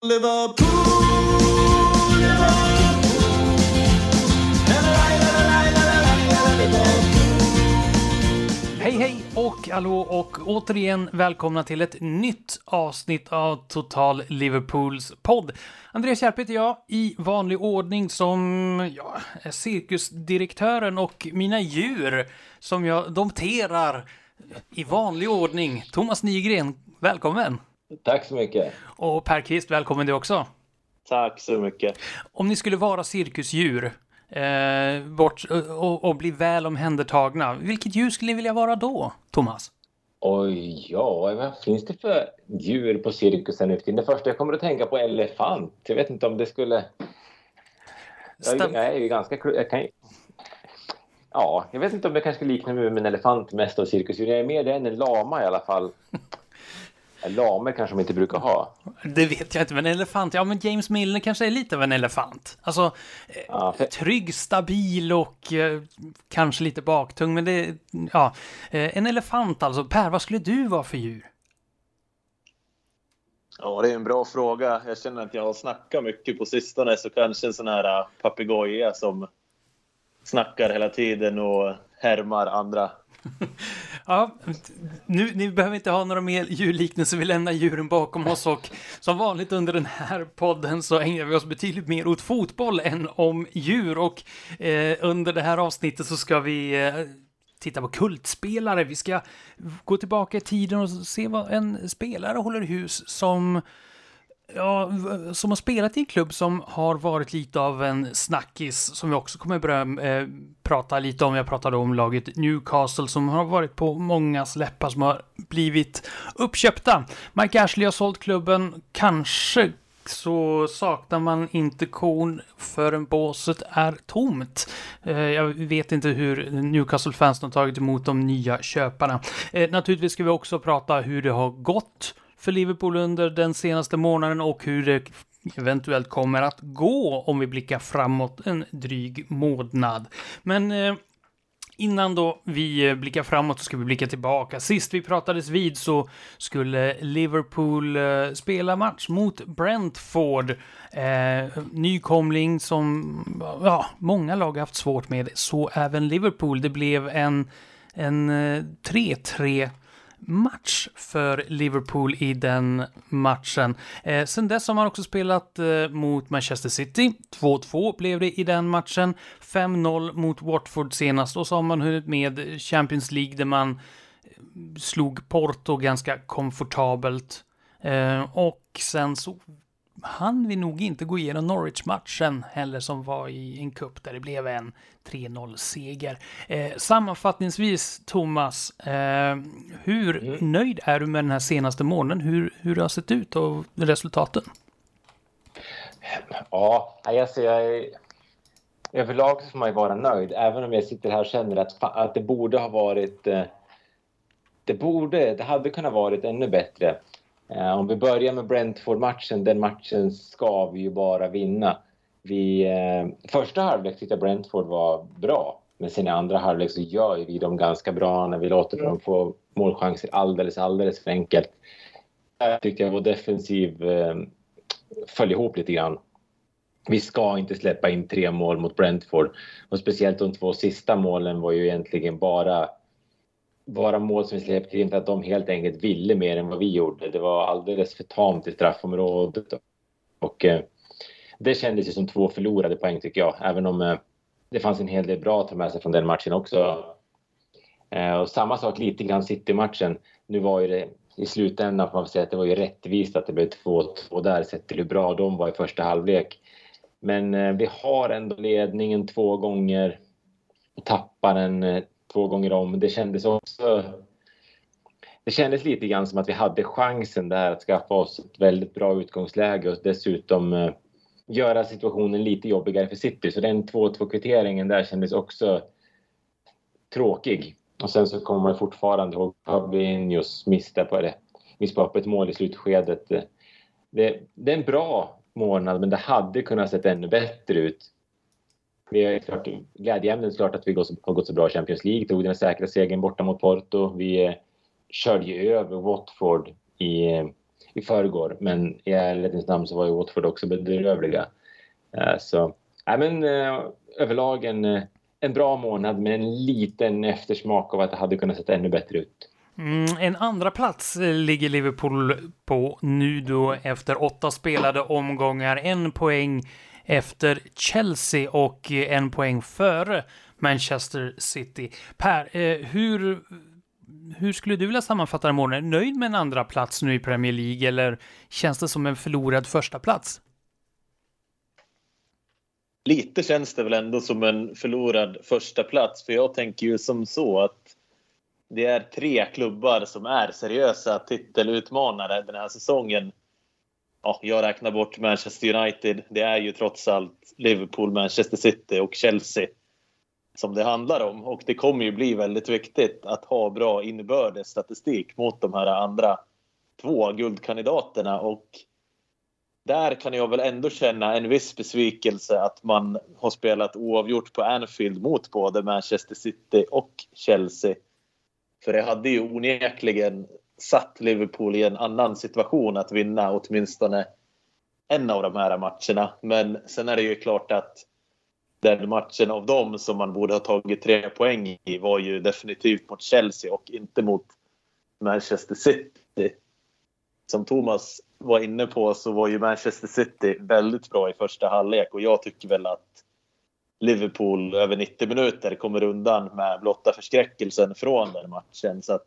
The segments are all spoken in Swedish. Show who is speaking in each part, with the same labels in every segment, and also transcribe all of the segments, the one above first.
Speaker 1: Hej hej och hallå och återigen välkomna till ett nytt avsnitt av Total Liverpools podd. Andreas Kärp heter jag i vanlig ordning som ja, cirkusdirektören och mina djur som jag dompterar i vanlig ordning. Thomas Nygren, välkommen!
Speaker 2: Tack så mycket.
Speaker 1: Och Per Kvist, välkommen du också.
Speaker 3: Tack så mycket.
Speaker 1: Om ni skulle vara cirkusdjur eh, bort, och, och bli väl omhändertagna, vilket djur skulle ni vilja vara då, Thomas?
Speaker 2: Oj, ja, vad finns det för djur på cirkusen nu för tiden? Det första jag kommer att tänka på är elefant. Jag vet inte om det skulle... Jag, jag är ju ganska... Jag kan... Ja, jag vet inte om jag kanske liknar mig med en elefant mest av cirkusdjur. Jag är mer det än en lama i alla fall. Lamer kanske de inte brukar ha.
Speaker 1: Det vet jag inte, men elefant, ja men James Milner kanske är lite av en elefant. Alltså, ja, för... trygg, stabil och eh, kanske lite baktung, men det, ja. Eh, en elefant alltså. Per, vad skulle du vara för djur?
Speaker 3: Ja, det är en bra fråga. Jag känner att jag har snackat mycket på sistone, så kanske en sån här papegoja som snackar hela tiden och härmar andra
Speaker 1: ja, nu, ni behöver inte ha några mer djurliknelser, vi lämnar djuren bakom oss och som vanligt under den här podden så ägnar vi oss betydligt mer åt fotboll än om djur och eh, under det här avsnittet så ska vi eh, titta på kultspelare. Vi ska gå tillbaka i tiden och se vad en spelare håller i hus som Ja, som har spelat i en klubb som har varit lite av en snackis som vi också kommer börja eh, prata lite om. Jag pratade om laget Newcastle som har varit på många läppar som har blivit uppköpta. Mike Ashley har sålt klubben. Kanske så saknar man inte kon förrän båset är tomt. Eh, jag vet inte hur Newcastle-fansen har tagit emot de nya köparna. Eh, naturligtvis ska vi också prata hur det har gått för Liverpool under den senaste månaden och hur det eventuellt kommer att gå om vi blickar framåt en dryg månad. Men eh, Innan då vi eh, blickar framåt så ska vi blicka tillbaka. Sist vi pratades vid så skulle Liverpool eh, spela match mot Brentford. Eh, nykomling som ja, många lag haft svårt med, så även Liverpool. Det blev en, en eh, 3-3 match för Liverpool i den matchen. Eh, sen dess har man också spelat eh, mot Manchester City. 2-2 blev det i den matchen. 5-0 mot Watford senast och så har man hunnit med Champions League där man eh, slog Porto ganska komfortabelt. Eh, och sen så han vi nog inte gå igenom Norwich-matchen heller som var i en kupp där det blev en 3-0-seger. Eh, sammanfattningsvis, Thomas, eh, hur mm. nöjd är du med den här senaste månaden? Hur, hur det har sett ut och resultaten?
Speaker 2: Ja, alltså jag. Överlag så får man ju vara nöjd, även om jag sitter här och känner att, att det borde ha varit... Eh, det borde, det hade kunnat varit ännu bättre. Eh, om vi börjar med Brentford-matchen, den matchen ska vi ju bara vinna. Vi, eh, första halvlek tyckte jag Brentford var bra, men sen i andra halvlek så gör vi dem ganska bra när vi låter dem få målchanser alldeles, alldeles för enkelt. Där tyckte jag vår defensiv eh, föll ihop lite grann. Vi ska inte släppa in tre mål mot Brentford och speciellt de två sista målen var ju egentligen bara vara mål som vi släppte in för att de helt enkelt ville mer än vad vi gjorde. Det var alldeles för tamt i straffområdet. Och eh, det kändes ju som två förlorade poäng tycker jag, även om eh, det fanns en hel del bra att ta med sig från den matchen också. Eh, och samma sak lite grann City-matchen. Nu var ju det i slutändan får man säga att det var ju rättvist att det blev 2-2 där sett till hur bra de var i första halvlek. Men eh, vi har ändå ledningen två gånger och tappar den eh, två gånger om. Det kändes också... Det kändes lite grann som att vi hade chansen där att skaffa oss ett väldigt bra utgångsläge och dessutom eh, göra situationen lite jobbigare för City. Så den 2-2 kvitteringen där kändes också tråkig. Och sen så kommer man fortfarande ihåg Fabinhos miss på det. Miss på öppet mål i slutskedet. Det, det är en bra månad men det hade kunnat sett ännu bättre ut. Vi är klart, glädjeämnen såklart att vi har gått så bra i Champions League. Tog den säkra segern borta mot Porto. Vi eh, körde ju över Watford i, i förrgår. Men i ärlighetens namn så var ju Watford också bedrövliga. Eh, så, nej men eh, överlag en, en bra månad med en liten eftersmak av att det hade kunnat se ännu bättre ut.
Speaker 1: Mm, en andra plats ligger Liverpool på nu då efter åtta spelade omgångar. En poäng efter Chelsea och eh, en poäng före Manchester City. Per, eh, hur hur skulle du vilja sammanfatta den månaden? Nöjd med en andra plats nu i Premier League eller känns det som en förlorad första plats?
Speaker 3: Lite känns det väl ändå som en förlorad första plats för jag tänker ju som så att det är tre klubbar som är seriösa titelutmanare den här säsongen. Ja, jag räknar bort Manchester United. Det är ju trots allt Liverpool, Manchester City och Chelsea som det handlar om. Och det kommer ju bli väldigt viktigt att ha bra inbördes statistik mot de här andra två guldkandidaterna. Och där kan jag väl ändå känna en viss besvikelse att man har spelat oavgjort på Anfield mot både Manchester City och Chelsea. För det hade ju onekligen satt Liverpool i en annan situation att vinna åtminstone en av de här matcherna. Men sen är det ju klart att den matchen av dem som man borde ha tagit tre poäng i var ju definitivt mot Chelsea och inte mot Manchester City. Som Thomas var inne på så var ju Manchester City väldigt bra i första halvlek och jag tycker väl att Liverpool över 90 minuter kommer undan med blotta förskräckelsen från den matchen. Så att,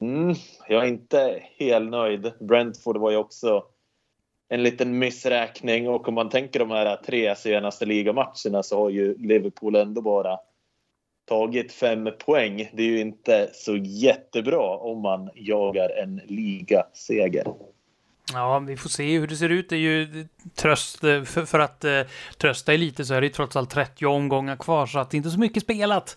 Speaker 3: mm, jag är inte helt nöjd. Brentford var ju också en liten missräkning och om man tänker de här tre senaste ligamatcherna så har ju Liverpool ändå bara tagit fem poäng. Det är ju inte så jättebra om man jagar en ligaseger.
Speaker 1: Ja, vi får se hur det ser ut. Det är ju tröst, för, för att eh, trösta lite så är det trots allt 30 omgångar kvar, så att det är inte så mycket spelat.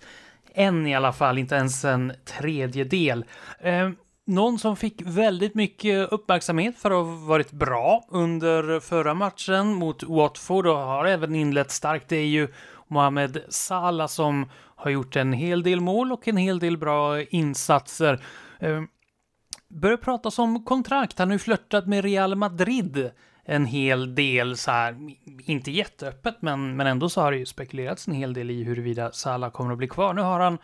Speaker 1: Än i alla fall, inte ens en tredjedel. Eh, någon som fick väldigt mycket uppmärksamhet för att ha varit bra under förra matchen mot Watford och har även inlett starkt, det är ju Mohamed Salah som har gjort en hel del mål och en hel del bra insatser. Eh, börjar prata om kontrakt, han har ju flörtat med Real Madrid en hel del så här, inte jätteöppet, men, men ändå så har det ju spekulerats en hel del i huruvida Salah kommer att bli kvar. Nu har han,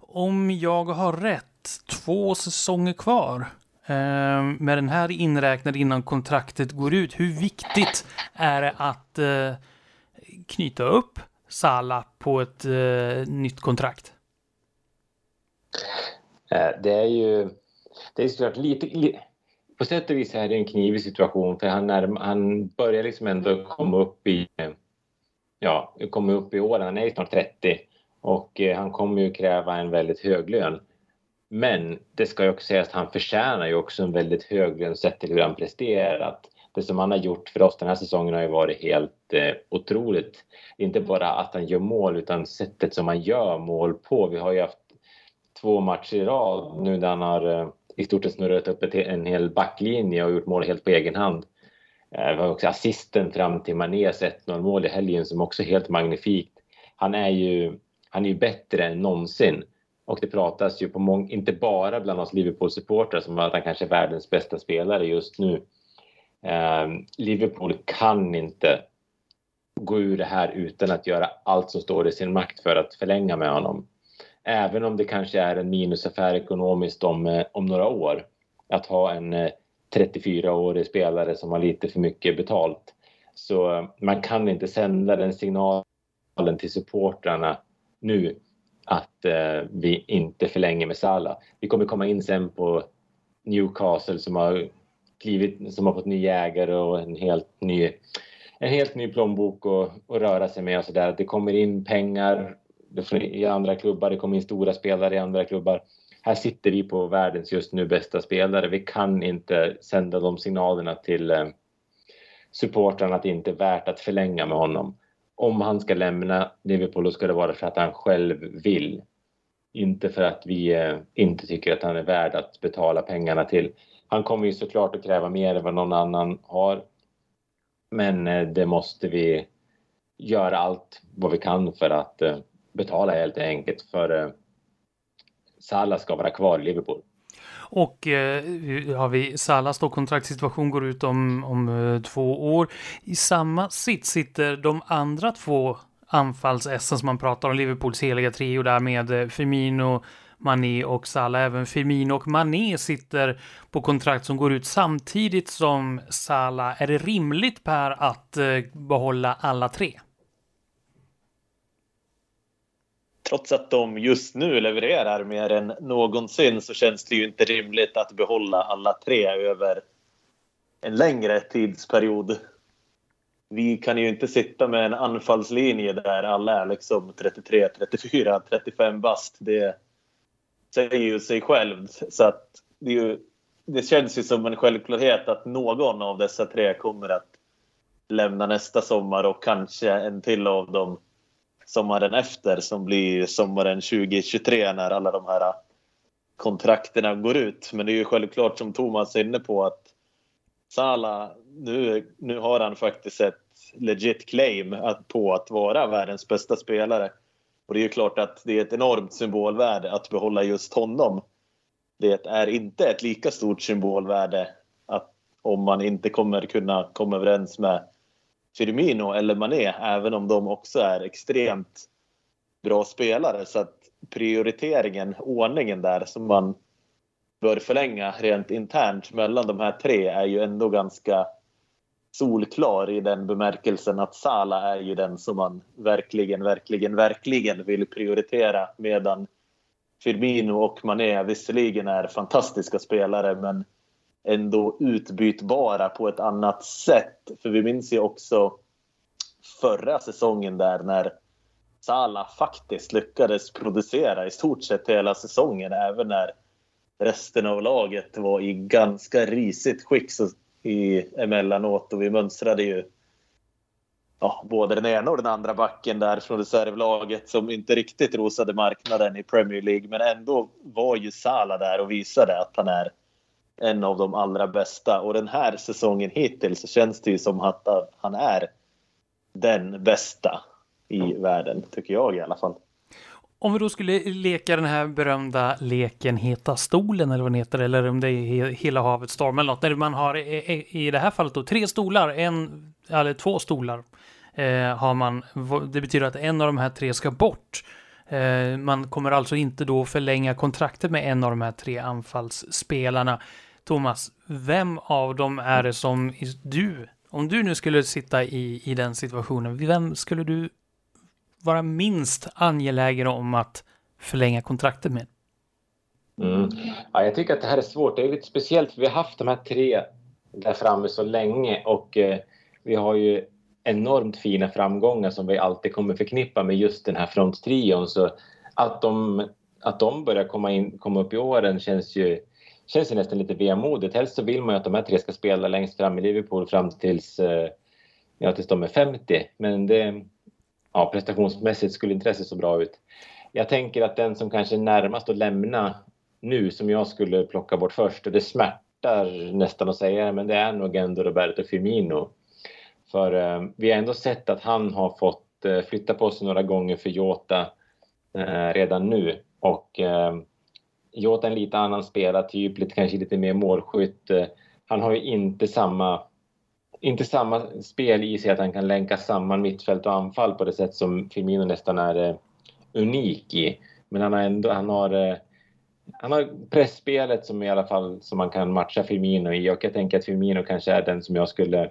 Speaker 1: om jag har rätt, två säsonger kvar. Eh, med den här inräknad innan kontraktet går ut. Hur viktigt är det att eh, knyta upp Salah på ett eh, nytt kontrakt?
Speaker 2: Eh, det är ju det är såklart lite, på sätt och vis är det en knivig situation för han, är, han börjar liksom ändå komma upp i ja, komma upp i åren. Han är snart 30 och eh, han kommer ju kräva en väldigt hög lön. Men det ska ju också sägas att han förtjänar ju också en väldigt hög lön sett till hur han presterat. Det som han har gjort för oss den här säsongen har ju varit helt eh, otroligt. Inte bara att han gör mål utan sättet som han gör mål på. Vi har ju haft två matcher i rad nu där han har eh, i stort sett snurrat upp ett, en hel backlinje och gjort mål helt på egen hand. Eh, vi har också assisten fram till Manés 1-0 mål i helgen som också är helt magnifikt. Han är ju, han är ju bättre än någonsin. Och det pratas ju på många, inte bara bland oss Liverpool-supportrar som att han kanske är världens bästa spelare just nu. Eh, Liverpool kan inte gå ur det här utan att göra allt som står i sin makt för att förlänga med honom. Även om det kanske är en minusaffär ekonomiskt om, eh, om några år. Att ha en eh, 34-årig spelare som har lite för mycket betalt. Så eh, man kan inte sända den signalen till supportrarna nu att eh, vi inte förlänger med Salah. Vi kommer komma in sen på Newcastle som har, klivit, som har fått ny ägare och en helt ny, en helt ny plånbok att, att röra sig med och så där. Det kommer in pengar i andra klubbar, det kommer in stora spelare i andra klubbar. Här sitter vi på världens just nu bästa spelare. Vi kan inte sända de signalerna till eh, supportrarna att det inte är värt att förlänga med honom om han ska lämna Liverpool då ska det vara för att han själv vill. Inte för att vi eh, inte tycker att han är värd att betala pengarna till. Han kommer ju såklart att kräva mer än vad någon annan har. Men eh, det måste vi göra allt vad vi kan för att eh, betala helt enkelt. För eh, Salah ska vara kvar i Liverpool.
Speaker 1: Och eh, har vi Salas då kontraktssituation går ut om, om eh, två år. I samma sitt sitter de andra två anfalls som man pratar om, Liverpools heliga trio där med eh, Firmino, Mané och Salah. Även Firmino och Mané sitter på kontrakt som går ut samtidigt som Salah. Är det rimligt Per att eh, behålla alla tre?
Speaker 3: Trots att de just nu levererar mer än någonsin så känns det ju inte rimligt att behålla alla tre över en längre tidsperiod. Vi kan ju inte sitta med en anfallslinje där alla är liksom 33, 34, 35 bast. Det, säger ju sig självt. Så att det, ju, det känns ju som en självklarhet att någon av dessa tre kommer att lämna nästa sommar och kanske en till av dem sommaren efter som blir sommaren 2023 när alla de här kontrakterna går ut. Men det är ju självklart som Thomas är inne på att Sala, nu, nu har han faktiskt ett legit claim att, på att vara världens bästa spelare. Och det är ju klart att det är ett enormt symbolvärde att behålla just honom. Det är inte ett lika stort symbolvärde att om man inte kommer kunna komma överens med Firmino eller Mané, även om de också är extremt bra spelare. Så att prioriteringen, ordningen där som man bör förlänga rent internt mellan de här tre är ju ändå ganska solklar i den bemärkelsen att Sala är ju den som man verkligen, verkligen, verkligen vill prioritera medan Firmino och Mané visserligen är fantastiska spelare men ändå utbytbara på ett annat sätt. För vi minns ju också förra säsongen där när Sala faktiskt lyckades producera i stort sett hela säsongen även när resten av laget var i ganska risigt skick så i, emellanåt och vi mönstrade ju ja, både den ena och den andra backen där från reservlaget som inte riktigt rosade marknaden i Premier League men ändå var ju Sala där och visade att han är en av de allra bästa och den här säsongen hittills så känns det ju som att han är den bästa i världen, tycker jag i alla fall.
Speaker 1: Om vi då skulle leka den här berömda leken Heta stolen eller vad den heter, eller om det är Hela havet storm eller något, där man har i det här fallet då tre stolar, en eller två stolar eh, har man. Det betyder att en av de här tre ska bort. Eh, man kommer alltså inte då förlänga kontraktet med en av de här tre anfallsspelarna. Thomas, vem av dem är det som du, om du nu skulle sitta i, i den situationen, vem skulle du vara minst angelägen om att förlänga kontraktet med?
Speaker 2: Mm. Ja, jag tycker att det här är svårt. Det är lite speciellt för vi har haft de här tre där framme så länge och eh, vi har ju enormt fina framgångar som vi alltid kommer förknippa med just den här fronttrion. Så att de, att de börjar komma, in, komma upp i åren känns ju, känns ju nästan lite vemodigt. Helst så vill man ju att de här tre ska spela längst fram i Liverpool fram tills, eh, ja, tills de är 50. Men det, ja, prestationsmässigt skulle inte det se så bra ut. Jag tänker att den som kanske är närmast att lämna nu, som jag skulle plocka bort först, och det smärtar nästan att säga det, men det är nog ändå Roberto Firmino. För eh, vi har ändå sett att han har fått eh, flytta på sig några gånger för Jota eh, redan nu. Och eh, Jota är en lite annan spelartyp, lite, kanske lite mer målskytt. Eh, han har ju inte samma inte samma spel i sig att han kan länka samman mittfält och anfall på det sätt som Firmino nästan är eh, unik i. Men han har ändå, han har, han har pressspelet som i alla fall som man kan matcha Firmino i och jag tänker att Firmino kanske är den som jag skulle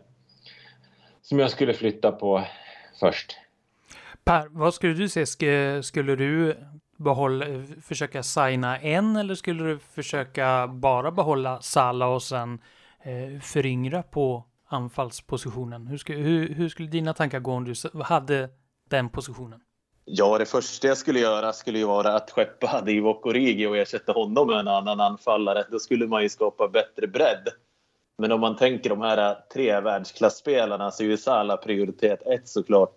Speaker 2: som jag skulle flytta på först.
Speaker 1: Per, vad skulle du säga? Skulle du behålla, försöka signa en eller skulle du försöka bara behålla Sala och sen eh, föryngra på anfallspositionen? Hur skulle, hur, hur skulle dina tankar gå om du hade den positionen?
Speaker 3: Ja, det första jag skulle göra skulle ju vara att skeppa Divock Origi och ersätta honom med en annan anfallare. Då skulle man ju skapa bättre bredd. Men om man tänker de här tre världsklassspelarna så är ju Salah prioritet ett såklart.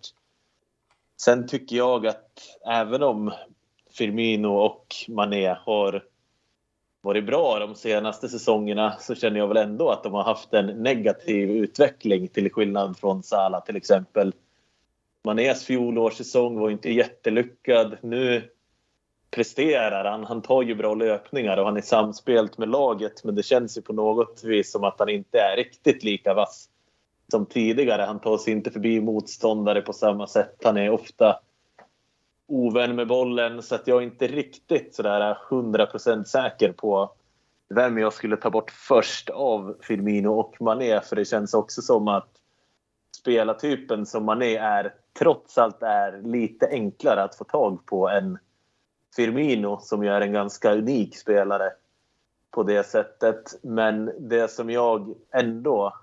Speaker 3: Sen tycker jag att även om Firmino och Mané har varit bra de senaste säsongerna så känner jag väl ändå att de har haft en negativ utveckling till skillnad från Salah till exempel. Manés fjolårssäsong var inte jättelyckad. Nu presterar. Han, han tar ju bra löpningar och han är samspelt med laget men det känns ju på något vis som att han inte är riktigt lika vass som tidigare. Han tar sig inte förbi motståndare på samma sätt. Han är ofta ovän med bollen så att jag är inte riktigt sådär 100% säker på vem jag skulle ta bort först av Firmino och Mané för det känns också som att spelartypen som Mané är trots allt är lite enklare att få tag på än Firmino som ju är en ganska unik spelare på det sättet. Men det som jag ändå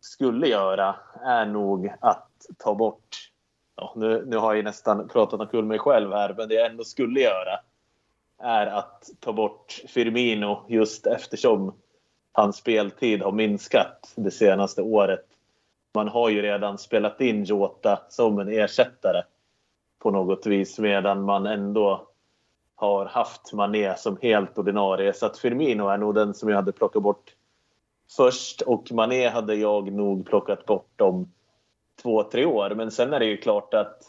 Speaker 3: skulle göra är nog att ta bort... Ja, nu, nu har jag nästan pratat omkull mig själv här, men det jag ändå skulle göra är att ta bort Firmino just eftersom hans speltid har minskat det senaste året. Man har ju redan spelat in Jota som en ersättare på något vis medan man ändå har haft Mané som helt ordinarie. Så att Firmino är nog den som jag hade plockat bort först och Mané hade jag nog plockat bort om två, tre år. Men sen är det ju klart att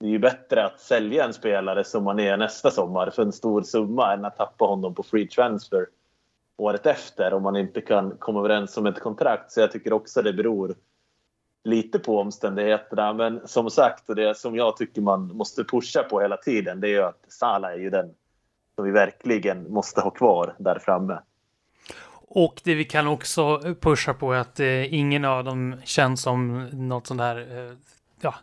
Speaker 3: det är ju bättre att sälja en spelare som Mané nästa sommar för en stor summa än att tappa honom på free transfer året efter om man inte kan komma överens om ett kontrakt. Så jag tycker också det beror lite på omständigheterna. Men som sagt, det som jag tycker man måste pusha på hela tiden, det är ju att Salah är ju den som vi verkligen måste ha kvar där framme.
Speaker 1: Och det vi kan också pusha på är att eh, ingen av dem känns som något sånt här, eh, ja,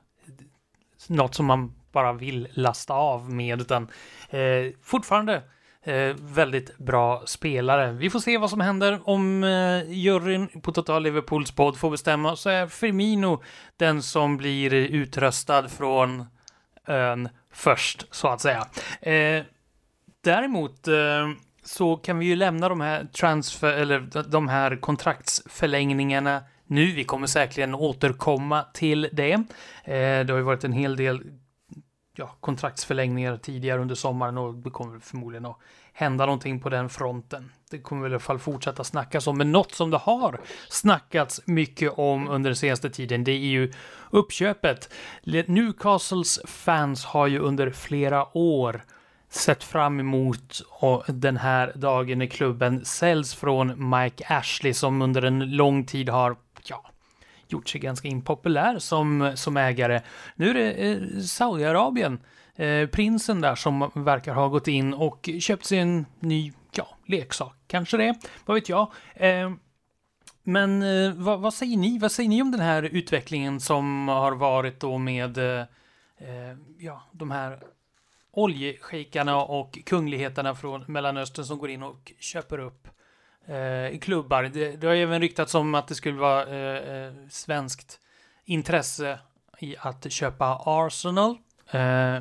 Speaker 1: något som man bara vill lasta av med, utan eh, fortfarande Eh, väldigt bra spelare. Vi får se vad som händer om eh, juryn på Total Liverpools podd får bestämma så är Firmino den som blir utröstad från ön först, så att säga. Eh, däremot eh, så kan vi ju lämna de här transfer, eller de här kontraktsförlängningarna nu. Vi kommer säkerligen återkomma till det. Eh, det har ju varit en hel del ja, kontraktsförlängningar tidigare under sommaren och det kommer förmodligen att hända någonting på den fronten. Det kommer väl i alla fall fortsätta snackas om, men något som det har snackats mycket om under den senaste tiden, det är ju uppköpet. Newcastles fans har ju under flera år sett fram emot den här dagen när klubben säljs från Mike Ashley som under en lång tid har ja, gjort sig ganska impopulär som, som ägare. Nu är det eh, Saudiarabien, eh, prinsen där som verkar ha gått in och köpt sig en ny, ja, leksak. Kanske det, vad vet jag. Eh, men eh, vad, vad, säger ni? Vad säger ni om den här utvecklingen som har varit då med eh, eh, ja, de här oljeshejkarna och kungligheterna från Mellanöstern som går in och köper upp eh, klubbar. Det, det har även ryktats om att det skulle vara eh, eh svenskt intresse i att köpa Arsenal. Eh,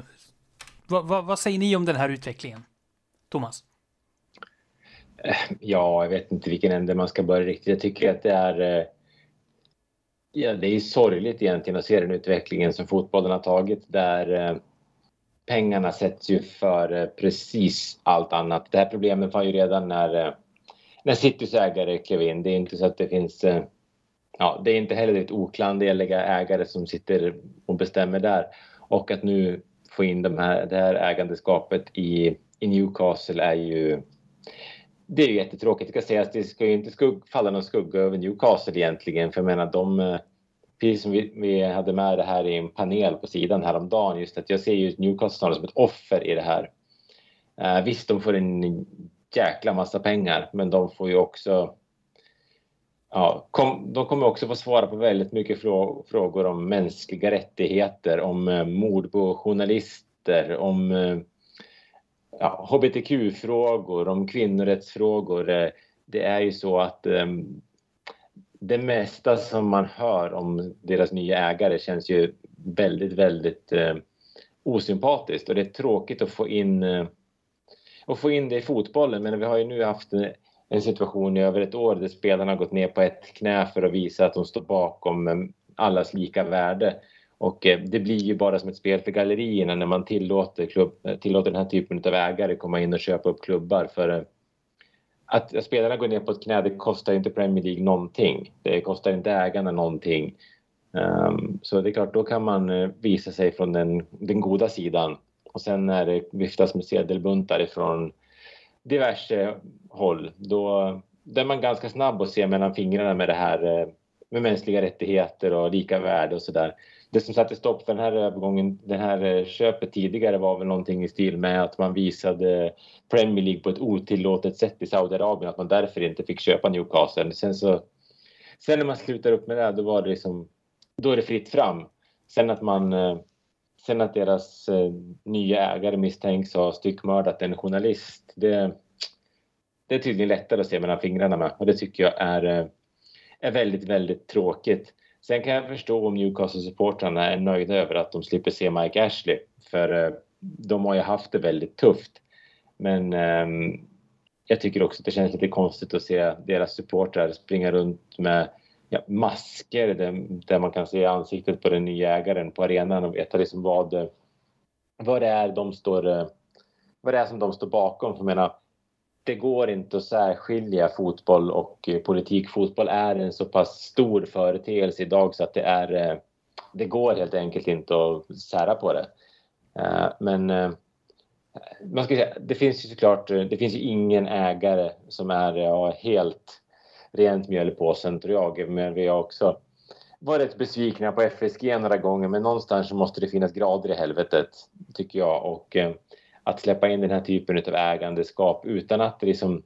Speaker 1: vad, vad, vad säger ni om den här utvecklingen? Thomas?
Speaker 2: Eh, ja, jag vet inte vilken ände man ska börja riktigt. Jag tycker att det är eh, Ja, det är sorgligt egentligen att se den utvecklingen som fotbollen har tagit där pengarna sätts ju för precis allt annat. Det här problemet var ju redan när när Citys ägare klev in. Det är inte så att det finns... Eh, ja, det är inte heller ett oklanderliga ägare som sitter och bestämmer där. Och att nu få in de här, det här ägandeskapet i, i Newcastle är ju... Det är ju jättetråkigt. Det ska sägas, det ska ju inte skugg, falla någon skugga över Newcastle egentligen. För jag menar, de... Eh, precis som vi, vi hade med det här i en panel på sidan häromdagen, just att jag ser ju Newcastle som ett offer i det här. Uh, visst, de får en jäkla massa pengar, men de får ju också Ja, kom, de kommer också få svara på väldigt mycket frå, frågor om mänskliga rättigheter, om eh, mord på journalister, om eh, ja, hbtq-frågor, om kvinnorättsfrågor. Eh, det är ju så att eh, det mesta som man hör om deras nya ägare känns ju väldigt, väldigt eh, osympatiskt och det är tråkigt att få in eh, och få in det i fotbollen. Men vi har ju nu haft en situation i över ett år där spelarna har gått ner på ett knä för att visa att de står bakom eh, allas lika värde. Och eh, det blir ju bara som ett spel för gallerierna när man tillåter, klubb, eh, tillåter den här typen av ägare komma in och köpa upp klubbar. För att spelarna går ner på ett knä, det kostar inte Premier League någonting. Det kostar inte ägarna någonting. Ehm, så det är klart, då kan man visa sig från den, den goda sidan och sen när det viftas med sedelbuntar ifrån diverse håll, då, då är man ganska snabb att se mellan fingrarna med det här eh, med mänskliga rättigheter och lika värde och sådär. Det som satte stopp för den här övergången, det här eh, köpet tidigare var väl någonting i stil med att man visade Premier League på ett otillåtet sätt i Saudiarabien, att man därför inte fick köpa Newcastle. Sen så, sen när man slutar upp med det, då var det liksom, då är det fritt fram. Sen att man, eh, sen att deras eh, nya ägare misstänks ha styckmördat en journalist, det, det är tydligen lättare att se mellan fingrarna med och det tycker jag är, eh, är väldigt, väldigt tråkigt. Sen kan jag förstå om Newcastle-supportrarna är nöjda över att de slipper se Mike Ashley för eh, de har ju haft det väldigt tufft. Men ehm, jag tycker också att det känns lite konstigt att se deras supportrar springa runt med ja, masker där, där, man kan se ansiktet på den nya ägaren på arenan och veta liksom vad, vad det är de står eh, vad det är som de står bakom. För jag menar, det går inte att särskilja fotboll och eh, politik. Fotboll är en så pass stor företeelse idag så att det är eh, det går helt enkelt inte att sära på det. Men man ska säga, det finns ju såklart, det finns ju ingen ägare som är ja, helt rent mjöl i påsen tror jag. Men vi har också varit besvikna på FSG några gånger men någonstans så måste det finnas grader i helvetet tycker jag. Och eh, att släppa in den här typen av ägandeskap utan att det liksom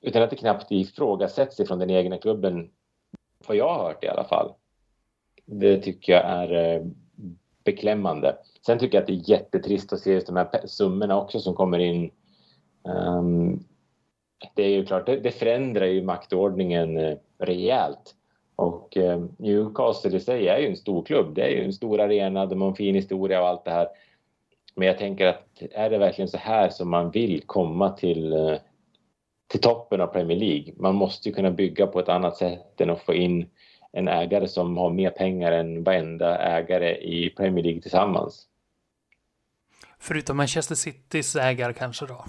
Speaker 2: utan att det knappt ifrågasätts ifrån den egna klubben, vad jag har hört i alla fall. Det tycker jag är eh, beklämmande. Sen tycker jag att det är jättetrist att se just de här summorna också som kommer in. Um, det är ju klart, det, det förändrar ju maktordningen eh, rejält. Och eh, Newcastle i sig är ju en stor klubb. Det är ju en stor arena, de har en fin historia och allt det här. Men jag tänker att är det verkligen så här som man vill komma till, eh, till toppen av Premier League? Man måste ju kunna bygga på ett annat sätt än att få in en ägare som har mer pengar än varenda ägare i Premier League tillsammans.
Speaker 1: Förutom Manchester Citys ägare kanske då?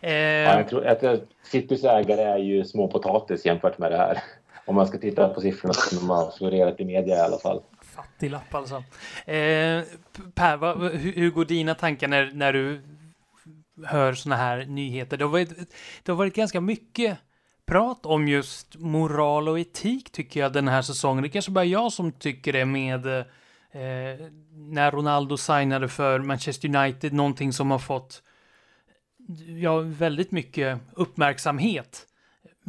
Speaker 2: Eh... ja, jag tror att Citys ägare är ju småpotatis jämfört med det här. Om man ska titta på siffrorna som de har florerat i media i alla fall.
Speaker 1: Fattiglapp alltså. Eh, per, vad, hur, hur, går dina tankar när, när du hör såna här nyheter? Det har, varit, det har varit ganska mycket prat om just moral och etik tycker jag den här säsongen. Det kanske bara jag som tycker det med eh, när Ronaldo signade för Manchester United, någonting som har fått ja, väldigt mycket uppmärksamhet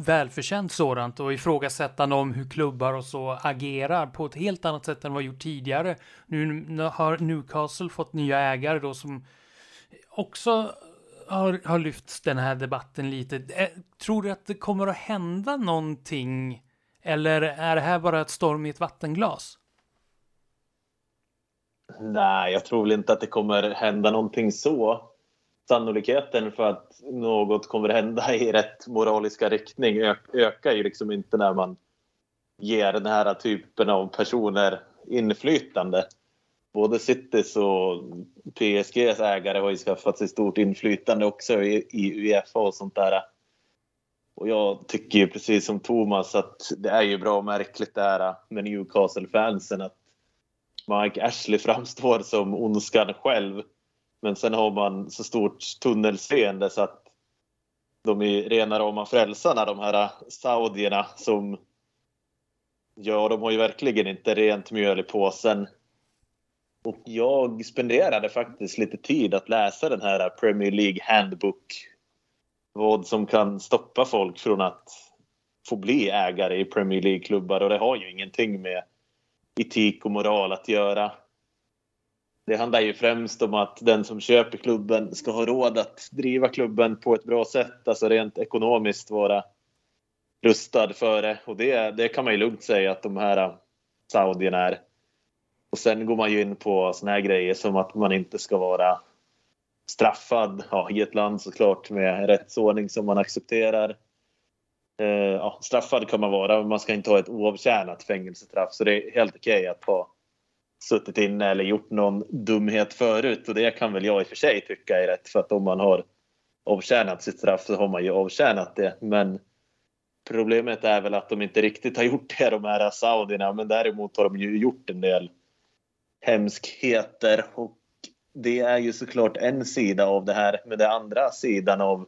Speaker 1: välförtjänt sådant och ifrågasättande om hur klubbar och så agerar på ett helt annat sätt än vad gjort tidigare. Nu har Newcastle fått nya ägare då som också har, har lyft den här debatten lite. Tror du att det kommer att hända någonting eller är det här bara ett storm i ett vattenglas?
Speaker 3: Nej, jag tror väl inte att det kommer hända någonting så sannolikheten för att något kommer hända i rätt moraliska riktning ökar ju liksom inte när man ger den här typen av personer inflytande. Både Citys och PSGs ägare har ju skaffat sig stort inflytande också i, Uefa och sånt där. Och jag tycker ju precis som Thomas att det är ju bra märkligt det här med Newcastle-fansen att Mike Ashley framstår som ondskan själv men sen har man så stort tunnelseende så att de är rena rama frälsarna, de här saudierna som... Ja, de har ju verkligen inte rent mjöl i påsen. Och jag spenderade faktiskt lite tid att läsa den här Premier League Handbook. Vad som kan stoppa folk från att få bli ägare i Premier League-klubbar och det har ju ingenting med etik och moral att göra. Det handlar ju främst om att den som köper klubben ska ha råd att driva klubben på ett bra sätt, alltså rent ekonomiskt vara rustad för det. Och det, det kan man ju lugnt säga att de här äh, saudierna är. Och sen går man ju in på såna här grejer som att man inte ska vara straffad ja, i ett land såklart med rättsordning som man accepterar. Eh, ja, straffad kan man vara, men man ska inte ha ett oavtjänat fängelsestraff. Så det är helt okej okay att ha suttit inne eller gjort någon dumhet förut och det kan väl jag i och för sig tycka är rätt för att om man har avtjänat sitt straff så har man ju avtjänat det. Men problemet är väl att de inte riktigt har gjort det de här saudierna men däremot har de ju gjort en del hemskheter och det är ju såklart en sida av det här. Men den andra sidan av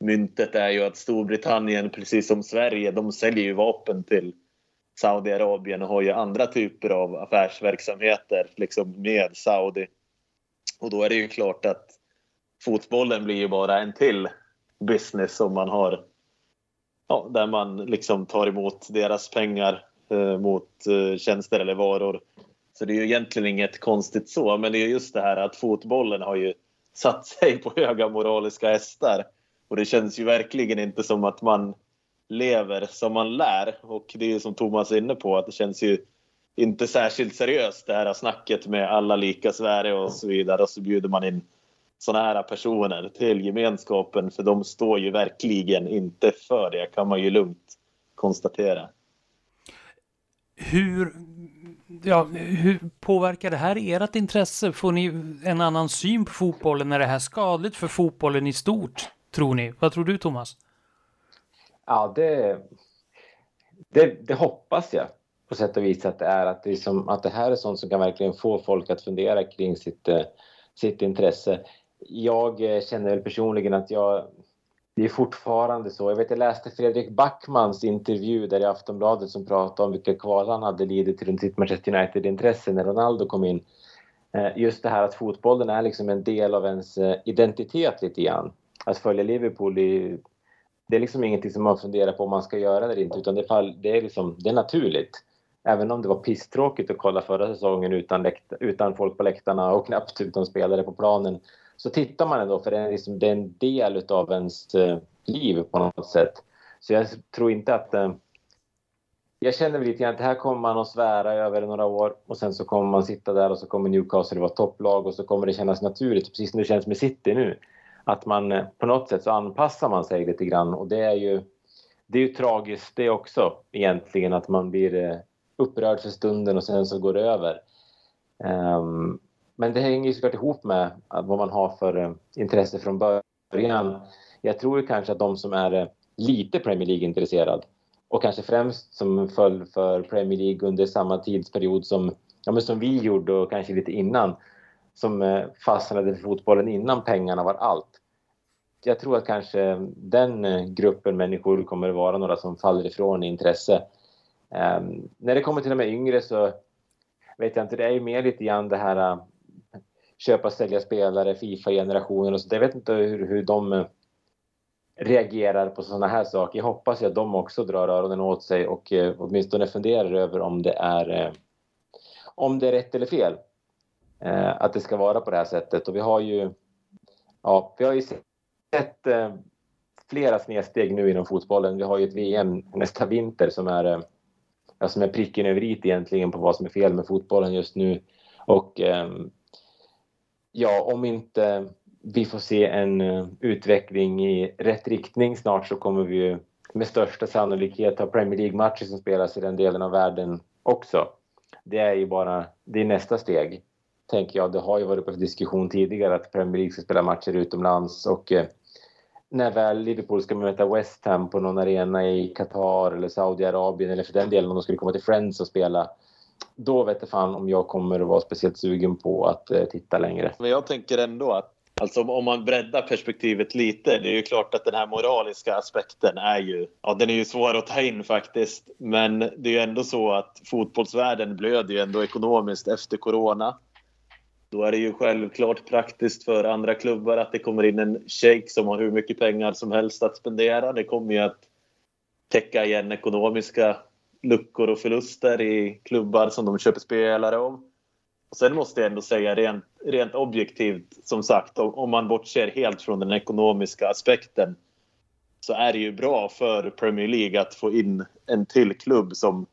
Speaker 3: myntet är ju att Storbritannien, precis som Sverige, de säljer ju vapen till Saudiarabien och har ju andra typer av affärsverksamheter liksom med Saudi. Och då är det ju klart att fotbollen blir ju bara en till business som man har. Ja, där man liksom tar emot deras pengar eh, mot eh, tjänster eller varor. Så det är ju egentligen inget konstigt så, men det är just det här att fotbollen har ju satt sig på höga moraliska hästar. Och det känns ju verkligen inte som att man lever som man lär. Och det är ju som Thomas är inne på, att det känns ju inte särskilt seriöst det här snacket med alla lika Sverige och så vidare. Och så bjuder man in sådana här personer till gemenskapen för de står ju verkligen inte för det kan man ju lugnt konstatera.
Speaker 1: Hur, ja, hur påverkar det här ert intresse? Får ni en annan syn på fotbollen? Är det här skadligt för fotbollen i stort, tror ni? Vad tror du, Thomas?
Speaker 2: Ja, det, det, det hoppas jag på sätt och vis att det är. Att det, som, att det här är sånt som kan verkligen få folk att fundera kring sitt, eh, sitt intresse. Jag eh, känner väl personligen att jag det är fortfarande så. Jag vet, jag läste Fredrik Backmans intervju där i Aftonbladet som pratade om vilka kval han hade lidit till sitt Manchester United-intresse när Ronaldo kom in. Eh, just det här att fotbollen är liksom en del av ens identitet lite grann. Att följa Liverpool i det är liksom ingenting som man funderar på om man ska göra eller inte utan det, det, är, liksom, det är naturligt. Även om det var pisstråkigt att kolla förra säsongen utan, läkt, utan folk på läktarna och knappt utan spelare på planen så tittar man ändå för det är, liksom, det är en del av ens eh, liv på något sätt. Så jag tror inte att... Eh, jag känner lite grann att det här kommer man att svära över några år och sen så kommer man sitta där och så kommer Newcastle vara topplag och så kommer det kännas naturligt, precis som det känns med City nu att man eh, på något sätt så anpassar man sig lite grann och det är ju, det är ju tragiskt det också egentligen att man blir eh, upprörd för stunden och sen så går det över. Um, men det hänger ju såklart ihop med vad man har för eh, intresse från början. Jag tror kanske att de som är lite Premier League-intresserad och kanske främst som föll för Premier League under samma tidsperiod som, ja, men som vi gjorde och kanske lite innan som fastnade för fotbollen innan pengarna var allt jag tror att kanske den eh, gruppen människor kommer att vara några som faller ifrån i intresse. Um, när det kommer till de yngre så vet jag inte, det är ju mer lite grann det här uh, köpa, sälja spelare, Fifa-generationen och så. Jag vet inte hur, hur de uh, reagerar på sådana här saker. Jag hoppas att de också drar öronen åt sig och uh, åtminstone funderar över om det är om det är rätt eller fel. att det ska vara på det här sättet. Och vi har ju ja, vi har ju sett eh, flera snedsteg nu inom fotbollen. Vi har ju ett VM nästa vinter som är, eh, ja, som är pricken över i egentligen på vad som är fel med fotbollen just nu. Och eh, ja, om inte vi får se en eh, utveckling i rätt riktning snart så kommer vi ju med största sannolikhet ha Premier League-matcher som spelas i den delen av världen också. Det är ju bara, det är nästa steg, tänker jag. Det har ju varit uppe för diskussion tidigare att Premier League ska spela matcher utomlands och eh, när väl Liverpool ska möta West Ham på någon arena i Qatar eller Saudiarabien eller för den delen om de skulle komma till Friends och spela då vet jag fan om jag kommer att vara speciellt sugen på att eh, titta längre.
Speaker 3: Men jag tänker ändå att Alltså om man breddar perspektivet lite, det är ju klart att den här moraliska aspekten är ju, ja den är ju svår att ta in faktiskt. Men det är ju ändå så att fotbollsvärlden blöder ju ändå ekonomiskt efter corona. Då är det ju självklart praktiskt för andra klubbar att det kommer in en shake som har hur mycket pengar som helst att spendera. Det kommer ju att täcka igen ekonomiska luckor och förluster i klubbar som de köper spelare av. Och sen måste jag ändå säga rent, rent objektivt, som sagt, om, om man bortser helt från den ekonomiska aspekten så är det ju bra för Premier League att få in en till klubb som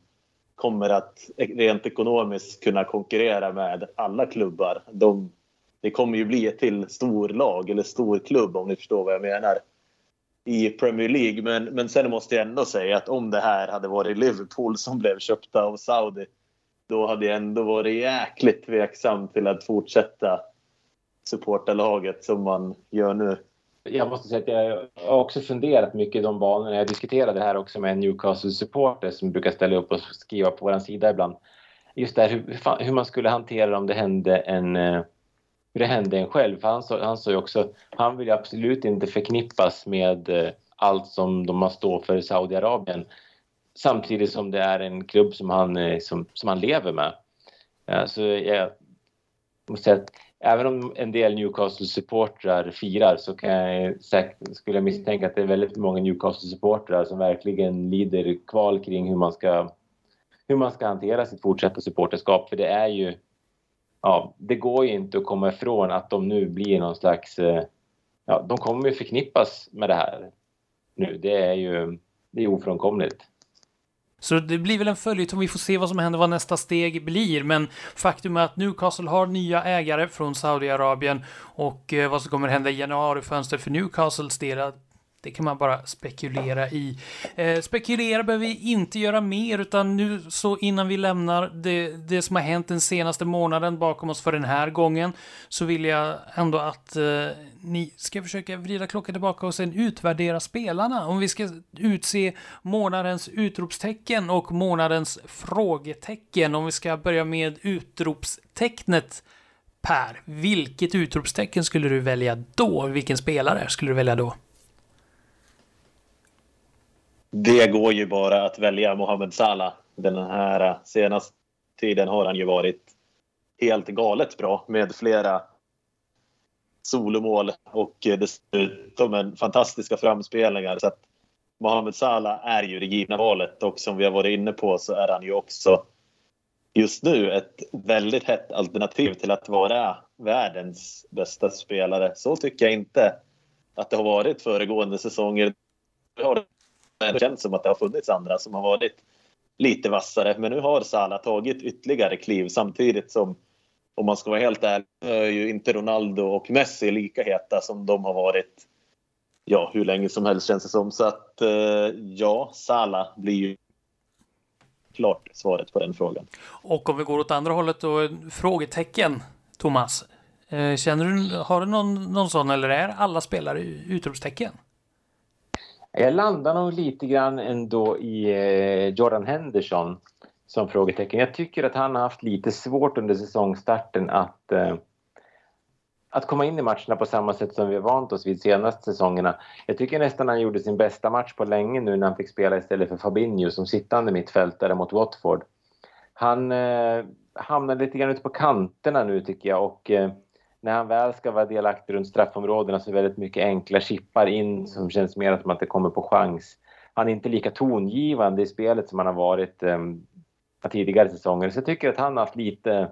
Speaker 3: kommer att rent ekonomiskt kunna konkurrera med alla klubbar. De, det kommer ju bli ett till storlag eller storklubb om ni förstår vad jag menar i Premier League. Men, men sen måste jag ändå säga att om det här hade varit Liverpool som blev köpta av Saudi då hade jag ändå varit jäkligt tveksam till att fortsätta supporta laget som man gör nu
Speaker 2: jag måste säga att jag har också funderat mycket i de banorna. Jag diskuterade det här också med en Newcastle-supporter som brukar ställa upp och skriva på vår sida ibland. Just det här hur, hur man skulle hantera om det hände en, hur det hände en själv. För han sa, han sa ju också, han vill absolut inte förknippas med eh, allt som de har stått för i Saudiarabien. Samtidigt som det är en klubb som han, eh, som, som han lever med. Så jag måste säga att även om en del Newcastle-supportrar firar så kan jag, skulle jag misstänka att det är väldigt många Newcastle-supportrar som verkligen lider kval kring hur man ska, hur man ska hantera sitt fortsatta supporterskap. För det är ju... Ja, det går ju inte att komma ifrån att de nu blir någon slags... Eh, ja, de kommer ju förknippas med det här nu. Det är ju det är ofrånkomligt.
Speaker 1: Så det blir väl en följetong, vi får se vad som händer, vad nästa steg blir. Men faktum är att Newcastle har nya ägare från Saudiarabien och eh, vad som kommer hända i januarifönstret för Newcastles del, det kan man bara spekulera i. Eh, spekulera behöver vi inte göra mer, utan nu så innan vi lämnar det, det som har hänt den senaste månaden bakom oss för den här gången, så vill jag ändå att eh, ni ska försöka vrida klockan tillbaka och sen utvärdera spelarna. Om vi ska utse månadens utropstecken och månadens frågetecken. Om vi ska börja med utropstecknet Per, vilket utropstecken skulle du välja då? Vilken spelare skulle du välja då?
Speaker 3: Det går ju bara att välja Mohamed Salah. Den här eh, senaste tiden har han ju varit helt galet bra med flera solomål och eh, dessutom en fantastiska framspelningar. Så att Mohamed Salah är ju det givna valet och som vi har varit inne på så är han ju också just nu ett väldigt hett alternativ till att vara världens bästa spelare. Så tycker jag inte att det har varit föregående säsonger. Det har det känns som att det har funnits andra som har varit lite vassare. Men nu har Salah tagit ytterligare kliv samtidigt som om man ska vara helt ärlig är ju inte Ronaldo och Messi lika heta som de har varit ja, hur länge som helst känns det som. Så att eh, ja, Salah blir ju klart svaret på den frågan.
Speaker 1: Och om vi går åt andra hållet då, frågetecken, Thomas. Eh, känner du, har du någon, någon sån eller är alla spelare utropstecken?
Speaker 2: Jag landar nog lite grann ändå i eh, Jordan Henderson som frågetecken. Jag tycker att han har haft lite svårt under säsongstarten att, eh, att komma in i matcherna på samma sätt som vi har vant oss vid senaste säsongerna. Jag tycker nästan han gjorde sin bästa match på länge nu när han fick spela istället för Fabinho som sittande mittfältare mot Watford. Han eh, hamnar lite grann ute på kanterna nu tycker jag och eh, när han väl ska vara delaktig runt straffområdena så är det väldigt mycket enkla chippar in som känns mer att man inte kommer på chans. Han är inte lika tongivande i spelet som han har varit um, tidigare säsonger. Så jag tycker att han har haft lite...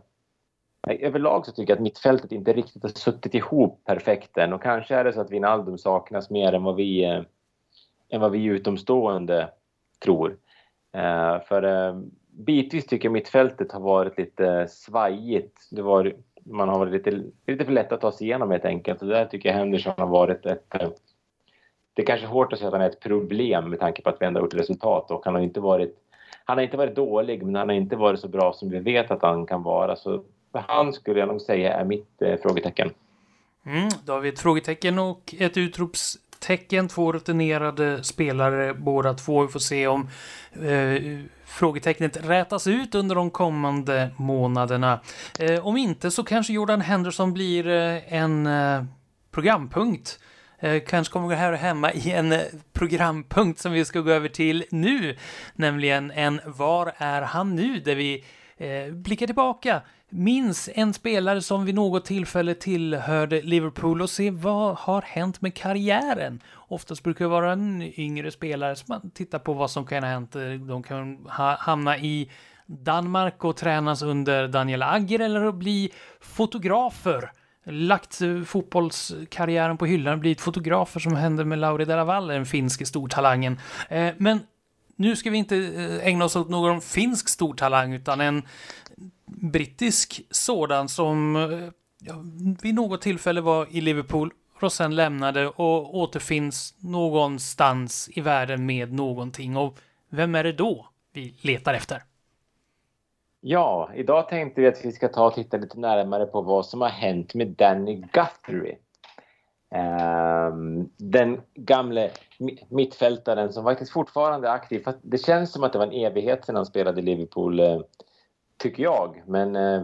Speaker 2: Överlag så tycker jag att mittfältet inte riktigt har suttit ihop perfekt än och kanske är det så att Wijnaldum saknas mer än vad vi, eh, än vad vi utomstående tror. Eh, för eh, bitvis tycker jag mittfältet har varit lite svajigt. Det var man har varit lite, lite för lätt att ta sig igenom helt enkelt. Och där tycker jag Henderson har varit ett... Eh, det är kanske hårt att säga att han är ett problem med tanke på att vi ändå har gjort resultat och han har inte varit... Han har inte varit dålig, men han har inte varit så bra som vi vet att han kan vara. Så för han skulle jag nog säga är mitt eh, frågetecken.
Speaker 1: Mm, då har vi ett frågetecken och ett utropstecken. Två rutinerade spelare båda två. Vi får se om eh, frågetecknet rätas ut under de kommande månaderna. Eh, om inte så kanske Jordan Henderson blir eh, en eh, programpunkt. Eh, kanske kommer här hemma i en eh, programpunkt som vi ska gå över till nu, nämligen en Var är han nu? Där vi eh, blickar tillbaka minns en spelare som vid något tillfälle tillhörde Liverpool och se vad har hänt med karriären. Oftast brukar det vara en yngre spelare som man tittar på vad som kan ha hänt. De kan ha, hamna i Danmark och tränas under Daniel Agger eller bli fotografer. Lagt fotbollskarriären på hyllan och blivit fotografer som hände med Lauri Delaval, den finske stortalangen. Eh, men nu ska vi inte eh, ägna oss åt någon finsk stortalang utan en brittisk sådan som eh, ja, vid något tillfälle var i Liverpool och sen lämnade och återfinns någonstans i världen med någonting. Och vem är det då vi letar efter?
Speaker 2: Ja, idag tänkte vi att vi ska ta och titta lite närmare på vad som har hänt med Danny Guthrie. Ehm, den gamle mittfältaren som faktiskt fortfarande är aktiv. Det känns som att det var en evighet sedan han spelade i Liverpool, eh, tycker jag. Men uh,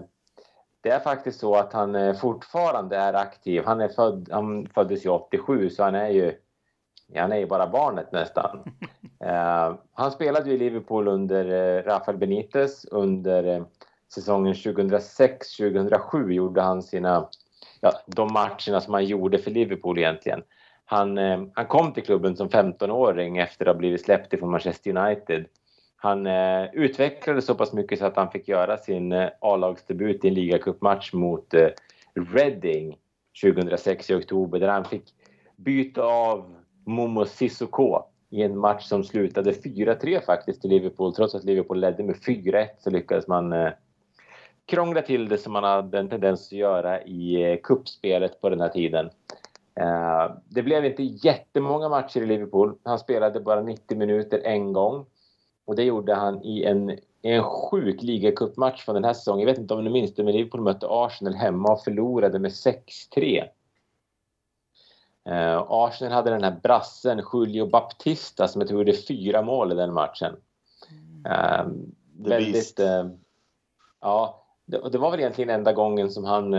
Speaker 2: det är faktiskt så att han eh, fortfarande är aktiv. Han, är född, han föddes ju 87 så han är ju, han är ju bara barnet nästan. uh, han spelade ju i Liverpool under uh, Rafael Benitez under uh, säsongen 2006-2007 gjorde han sina, ja, de matcherna som han gjorde för Liverpool egentligen. Han, han kom till klubben som 15-åring efter att ha blivit släppt ifrån Manchester United han eh, utvecklades så pass mycket så att han fick göra sin eh, A-lagsdebut i en ligacupmatch mot eh, Reading 2006 i oktober där han fick byta av Momo Sissoko i en match som slutade 4-3 faktiskt till Liverpool. Trots att Liverpool ledde med 4-1 så lyckades man eh, krångla till det som man hade en tendens att göra i eh, kuppspelet på den här tiden. Eh, det blev inte jättemånga matcher i Liverpool. Han spelade bara 90 minuter en gång. Och det gjorde han i en, en sjuk ligacupmatch från den här säsongen. Jag vet inte om ni minns det, men Liverpool mötte Arsenal hemma och förlorade med 6-3. Uh, Arsenal hade den här brassen Julio Baptista som jag tror gjorde fyra mål i den matchen. Uh, väldigt... Uh, ja, det, det, var väl egentligen enda gången som han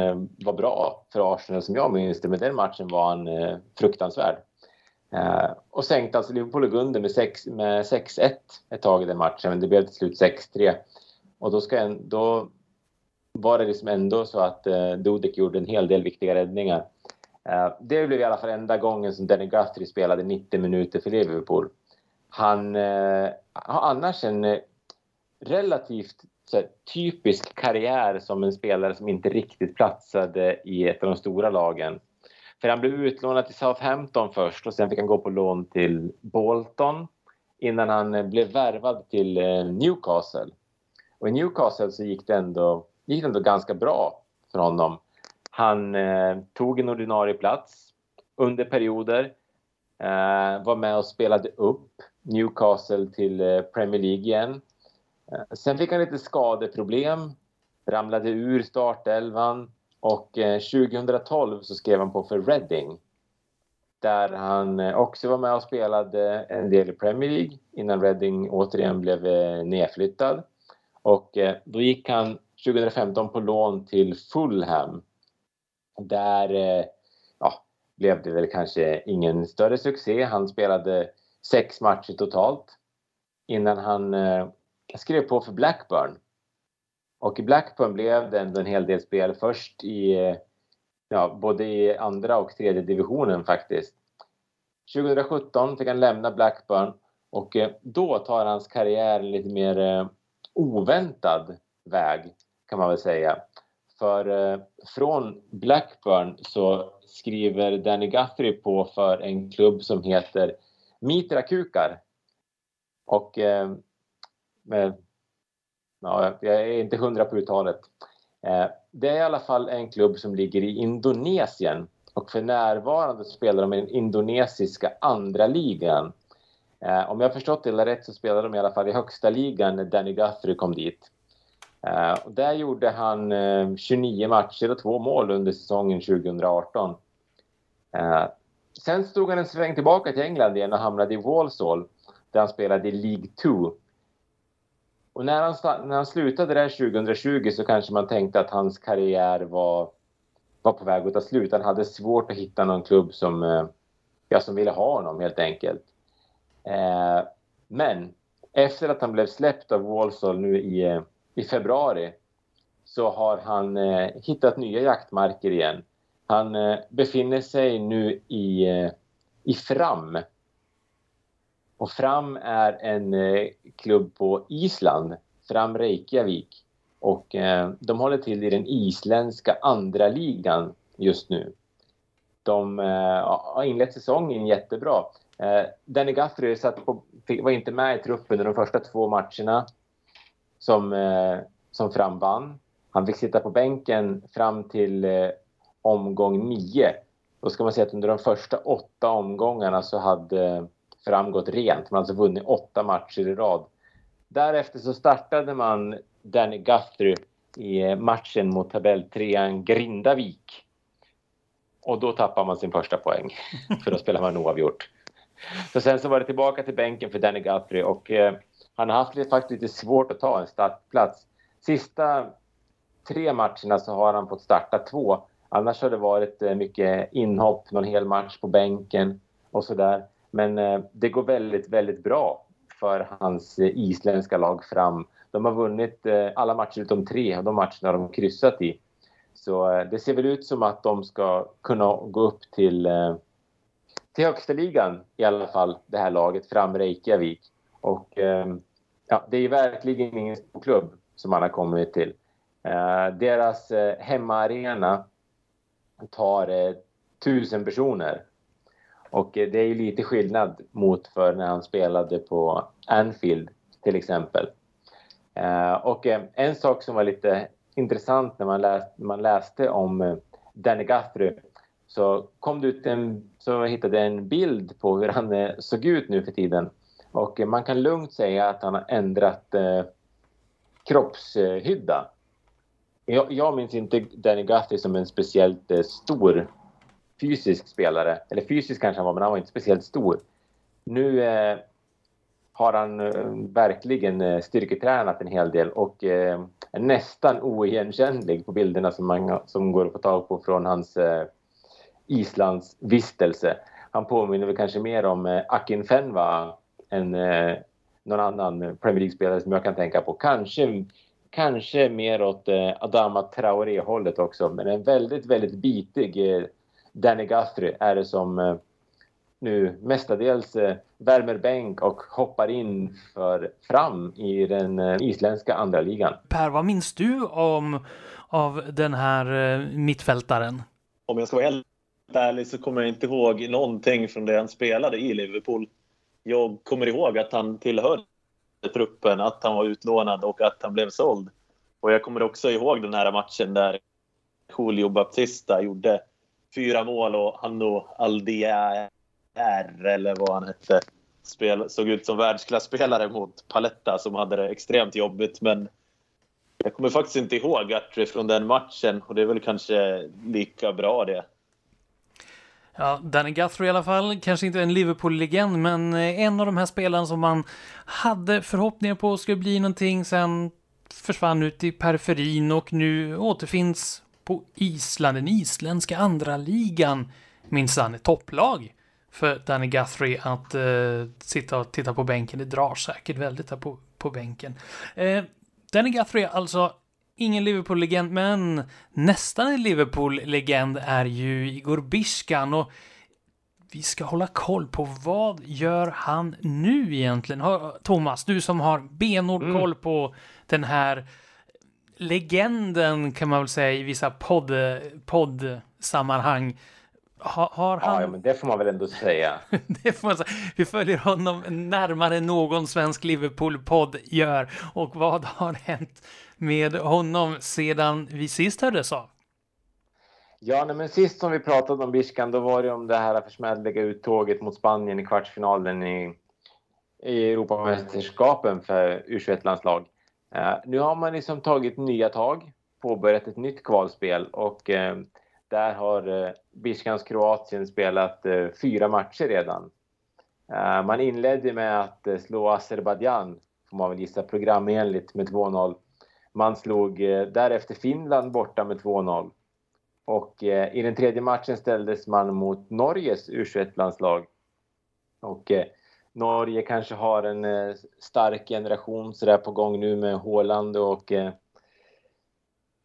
Speaker 2: var bra för Arsenal som jag minns det, men den matchen var han fruktansvärd. Eh, och sänkte alltså Liverpool och under med 6-1 med ett tag i den matchen, men det blev till slut 6-3. Och då, ska en, då var det liksom ändå så att eh, Dudek gjorde en hel del viktiga räddningar. Eh, det blev i alla fall enda gången som Danny Guthrie spelade 90 minuter för Liverpool. Han eh, har annars en eh, relativt här, typisk karriär som en spelare som inte riktigt platsade i ett av de stora lagen. För han blev utlånad till Southampton först och sen fick han gå på lån till Bolton innan han eh, blev värvad till eh, Newcastle. Och i Newcastle så gick det ändå, gick det ändå ganska bra för honom. Han eh, tog en ordinarie plats under perioder, eh, var med och spelade upp Newcastle till eh, Premier League igen. Eh, sen fick han lite skadeproblem, ramlade ur startelvan och eh, 2012 så skrev han på för Reading där han eh, också var med och spelade en del i Premier League innan Reading återigen blev eh, nedflyttad. Och eh, då gick han 2015 på lån till Fulham. Där ja, blev det väl kanske ingen större succé. Han spelade sex matcher totalt innan han skrev på för Blackburn och i Blackburn blev det ändå en hel del spel först i ja, både i andra och tredje divisionen faktiskt. 2017 fick han lämna Blackburn och eh, då tar hans karriär en lite mer eh, oväntad väg kan man väl säga. För eh, från Blackburn så skriver Danny Guthrie på för en klubb som heter Mitra Kukar. Och med ja, jag är inte hundra på uttalet. Eh, det är i alla fall en klubb som ligger i Indonesien och för närvarande spelar de i den indonesiska andra ligan. Eh, om jag har förstått det rätt så spelade de i alla fall i högsta ligan när Danny Guthrie kom dit. Eh, och där gjorde han 29 matcher och två mål under säsongen 2018. Sen stod han en sväng tillbaka till England igen och hamnade i Walsall där han spelade i League 2 och när han, när han slutade där 2020 så kanske man tänkte att hans karriär var, var på väg att ta slut. Han hade svårt att hitta någon klubb som, eh, ja, som ville ha honom helt enkelt. Eh, men efter att han blev släppt av Walsall nu i, i februari så har han eh, hittat nya jaktmarker igen. Han eh, befinner sig nu i, eh, i Fram och Fram är en eh, klubb på Island, Fram Reykjavik. Och eh, de håller till i den isländska andra ligan just nu. De eh, har inlett säsongen jättebra. Eh, Danny Guthrie satt på, var inte med i truppen under de första två matcherna som, eh, som Fram vann. Han fick sitta på bänken fram till eh, omgång nio. Då ska man säga att under de första åtta omgångarna så hade framgått rent. Man har alltså vunnit åtta matcher i rad. Därefter så startade man Danny Guthrie i matchen mot tabelltrean Grindavik. Och då tappar man sin första poäng, för då spelar man oavgjort. Så sen så var det tillbaka till bänken för Danny Guthrie och eh, han har haft lite, faktiskt lite svårt att ta en startplats. Sista tre matcherna så har han fått starta två. Annars har det varit eh, mycket inhopp, någon hel match på bänken och sådär. Men eh, det går väldigt, väldigt bra för hans eh, isländska lag fram. De har vunnit eh, alla matcher utom tre och de matcherna har de kryssat i. Så eh, det ser väl ut som att de ska kunna gå upp till, eh, till högsta ligan i alla fall, det här laget, fram Reykjavik. Och ja, det är verkligen ingen stor klubb som man har kommit till. deras hemmaarena tar eh, tusen personer. Och eh, det är ju lite skillnad mot för när han spelade på Anfield till exempel. Eh, och eh, en sak som var lite intressant när man läste, man läste om Danny Guthrie så kom det ut en, så hittade en bild på hur han såg ut nu för tiden. Och man kan lugnt säga att han har ändrat kroppshydda jag, jag minns inte Danny Guthrie som en speciellt eh, stor fysisk spelare. Eller fysisk kanske han var, men han var inte speciellt stor. Nu eh, har han eh, verkligen eh, styrketränat en hel del och eh, är nästan oigenkännlig på bilderna som, man, som går att få tag på från hans eh, Islands vistelse. Han påminner väl kanske mer om eh, Akin Fenva än eh, någon annan Premier League-spelare som jag kan tänka på. Kanske kanske mer åt eh, Adama Traoré-hållet också. Men en väldigt, väldigt bitig eh, Danny Guthrie är det som eh, nu mestadels eh, värmer bänk och hoppar in för fram i den eh, isländska andra ligan.
Speaker 1: Per, vad minns du om av den här mittfältaren?
Speaker 3: Om jag ska vara helt ärlig så kommer jag inte ihåg någonting från det han spelade i Liverpool. Jag kommer ihåg att han tillhör truppen, att han var utlånad och att han blev såld. Och jag kommer också ihåg den här matchen där Julio Baptista gjorde fyra mål och Hanno Aldier, eller vad han hette, spel, såg ut som världsklasspelare mot Paletta som hade det extremt jobbigt. Men jag kommer faktiskt inte ihåg Guthrie från den matchen och det är väl kanske lika bra det.
Speaker 1: Ja, Danny Guthrie i alla fall, kanske inte en Liverpool-legend, men eh, en av de här spelarna som man hade förhoppningar på skulle bli någonting, sen försvann ut i periferin och nu återfinns på Island, den isländska andra ligan minsann ett topplag för Danny Guthrie att uh, sitta och titta på bänken. Det drar säkert väldigt där på, på bänken. Uh, Danny Guthrie alltså ingen Liverpool-legend, men nästan en Liverpool-legend är ju Igor Biskan och vi ska hålla koll på vad gör han nu egentligen? Thomas, du som har benhård mm. koll på den här legenden kan man väl säga i vissa podd, poddsammanhang.
Speaker 2: Ha, har han... Ja, men det får man väl ändå säga.
Speaker 1: det får man säga. Vi följer honom närmare någon svensk Liverpool-podd gör. Och vad har hänt med honom sedan vi sist hördes av?
Speaker 2: Ja, nej, men sist som vi pratade om Biskan, då var det om det här försmädliga uttåget mot Spanien i kvartsfinalen i, i Europamästerskapen för U21-landslag. Eh, nu har man liksom tagit nya tag, påbörjat ett nytt kvalspel och eh, där har eh, Biskans Kroatien spelat fyra matcher redan. man inledde med att slå Azerbajdzjan, får man väl gissa programenligt, med 2-0. Man slog därefter Finland borta med 2-0. Och i den tredje matchen ställdes man mot Norges U21-landslag. Och Norge kanske har en eh, stark generation sådär på gång nu med Håland och eh,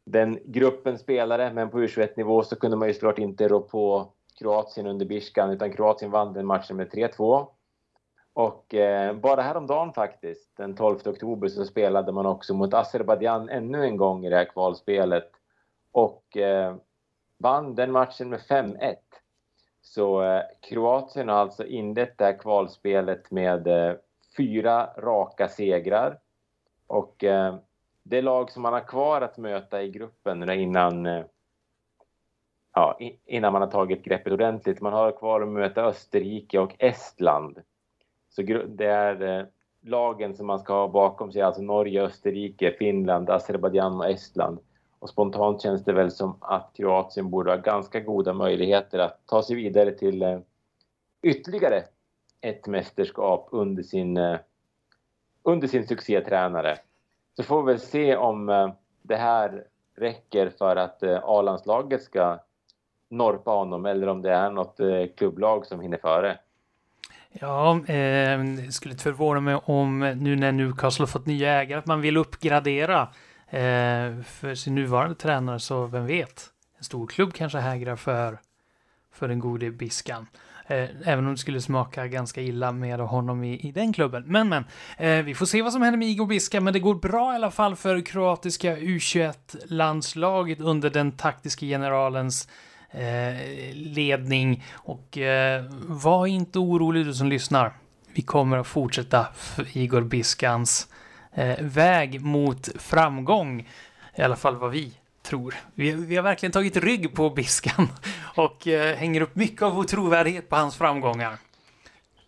Speaker 2: den gruppen spelare. Men på U21-nivå så kunde man ju såklart inte rå på Kroatien under Biskan utan Kroatien vann den matchen med 3-2. Och eh, bara häromdagen faktiskt, den 12 oktober, så spelade man också mot Azerbajdzjan ännu en gång i det här kvalspelet. Och eh, vann den matchen med 5-1. Så eh, Kroatien har alltså inlett det här kvalspelet med eh, fyra raka segrar. Och eh, det lag som man har kvar att möta i gruppen innan, eh, ja, innan man har tagit greppet ordentligt. Man har kvar att möta Österrike och Estland. Så det är eh, lagen som man ska ha bakom sig, alltså Norge, Österrike, Finland, Azerbajdzjan och Estland. Och spontant känns det väl som att Kroatien borde ha ganska goda möjligheter att ta sig vidare till eh, ytterligare ett mästerskap under sin, eh, under sin succétränare. Så får vi väl se om eh, det här räcker för att A-landslaget ska norpa honom eller om det är något klubblag som hinner före.
Speaker 1: Ja, eh, det skulle inte förvåna mig om nu när Newcastle har fått nya ägare att man vill uppgradera Eh, för sin nuvarande tränare, så vem vet? En stor klubb kanske hägrar för, för den gode Biskan. Eh, även om det skulle smaka ganska illa med honom i, i den klubben. Men, men, eh, vi får se vad som händer med Igor Biska, men det går bra i alla fall för kroatiska U21-landslaget under den taktiska generalens eh, ledning. Och eh, var inte orolig du som lyssnar. Vi kommer att fortsätta Igor Biskans eh, väg mot framgång. I alla fall vad vi tror. Vi, vi har verkligen tagit rygg på Biskan och eh, hänger upp mycket av vår trovärdighet på hans framgångar.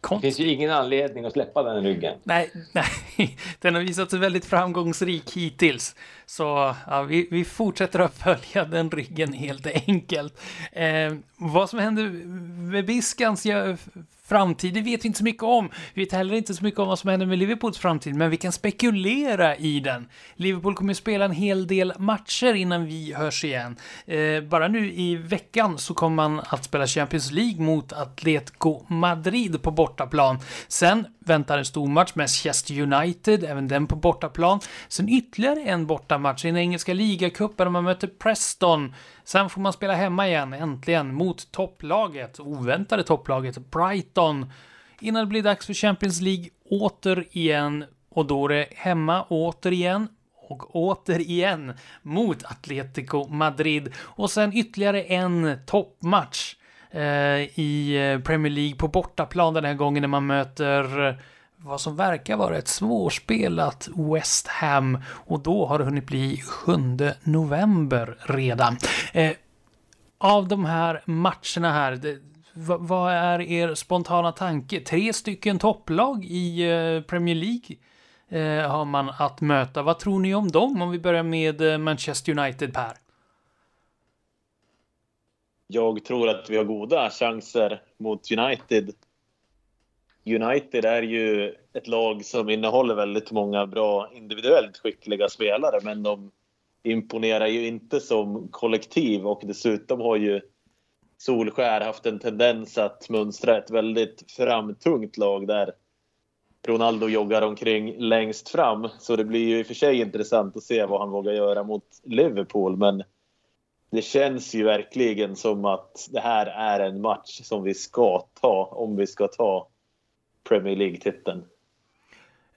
Speaker 2: Det finns ju ingen anledning att släppa den ryggen.
Speaker 1: Nej, nej. den har visat sig väldigt framgångsrik hittills. Så ja, vi, vi fortsätter att följa den ryggen helt enkelt. Eh, vad som händer med Biskans framtiden vet vi inte så mycket om. Vi vet heller inte så mycket om vad som händer med Liverpools framtid, men vi kan spekulera i den. Liverpool kommer att spela en hel del matcher innan vi hörs igen. Eh, bara nu i veckan så kommer man att spela Champions League mot Atletico Madrid på bortaplan. Sen väntar en stor match med Manchester United, även den på bortaplan. Sen ytterligare en bortamatch i den engelska ligacupen där man möter Preston. Sen får man spela hemma igen, äntligen, mot topplaget, oväntade topplaget Brighton. Innan det blir dags för Champions League återigen. Och då är det hemma återigen och återigen mot Atletico Madrid. Och sen ytterligare en toppmatch eh, i eh, Premier League på bortaplan den här gången när man möter eh, vad som verkar vara ett svårspelat West Ham och då har det hunnit bli 7 november redan. Eh, av de här matcherna här, det, vad är er spontana tanke? Tre stycken topplag i eh, Premier League eh, har man att möta. Vad tror ni om dem? Om vi börjar med eh, Manchester United, Per.
Speaker 3: Jag tror att vi har goda chanser mot United United är ju ett lag som innehåller väldigt många bra individuellt skickliga spelare men de imponerar ju inte som kollektiv och dessutom har ju Solskär haft en tendens att mönstra ett väldigt framtungt lag där Ronaldo joggar omkring längst fram. Så det blir ju i och för sig intressant att se vad han vågar göra mot Liverpool. Men det känns ju verkligen som att det här är en match som vi ska ta om vi ska ta Premier League-titeln.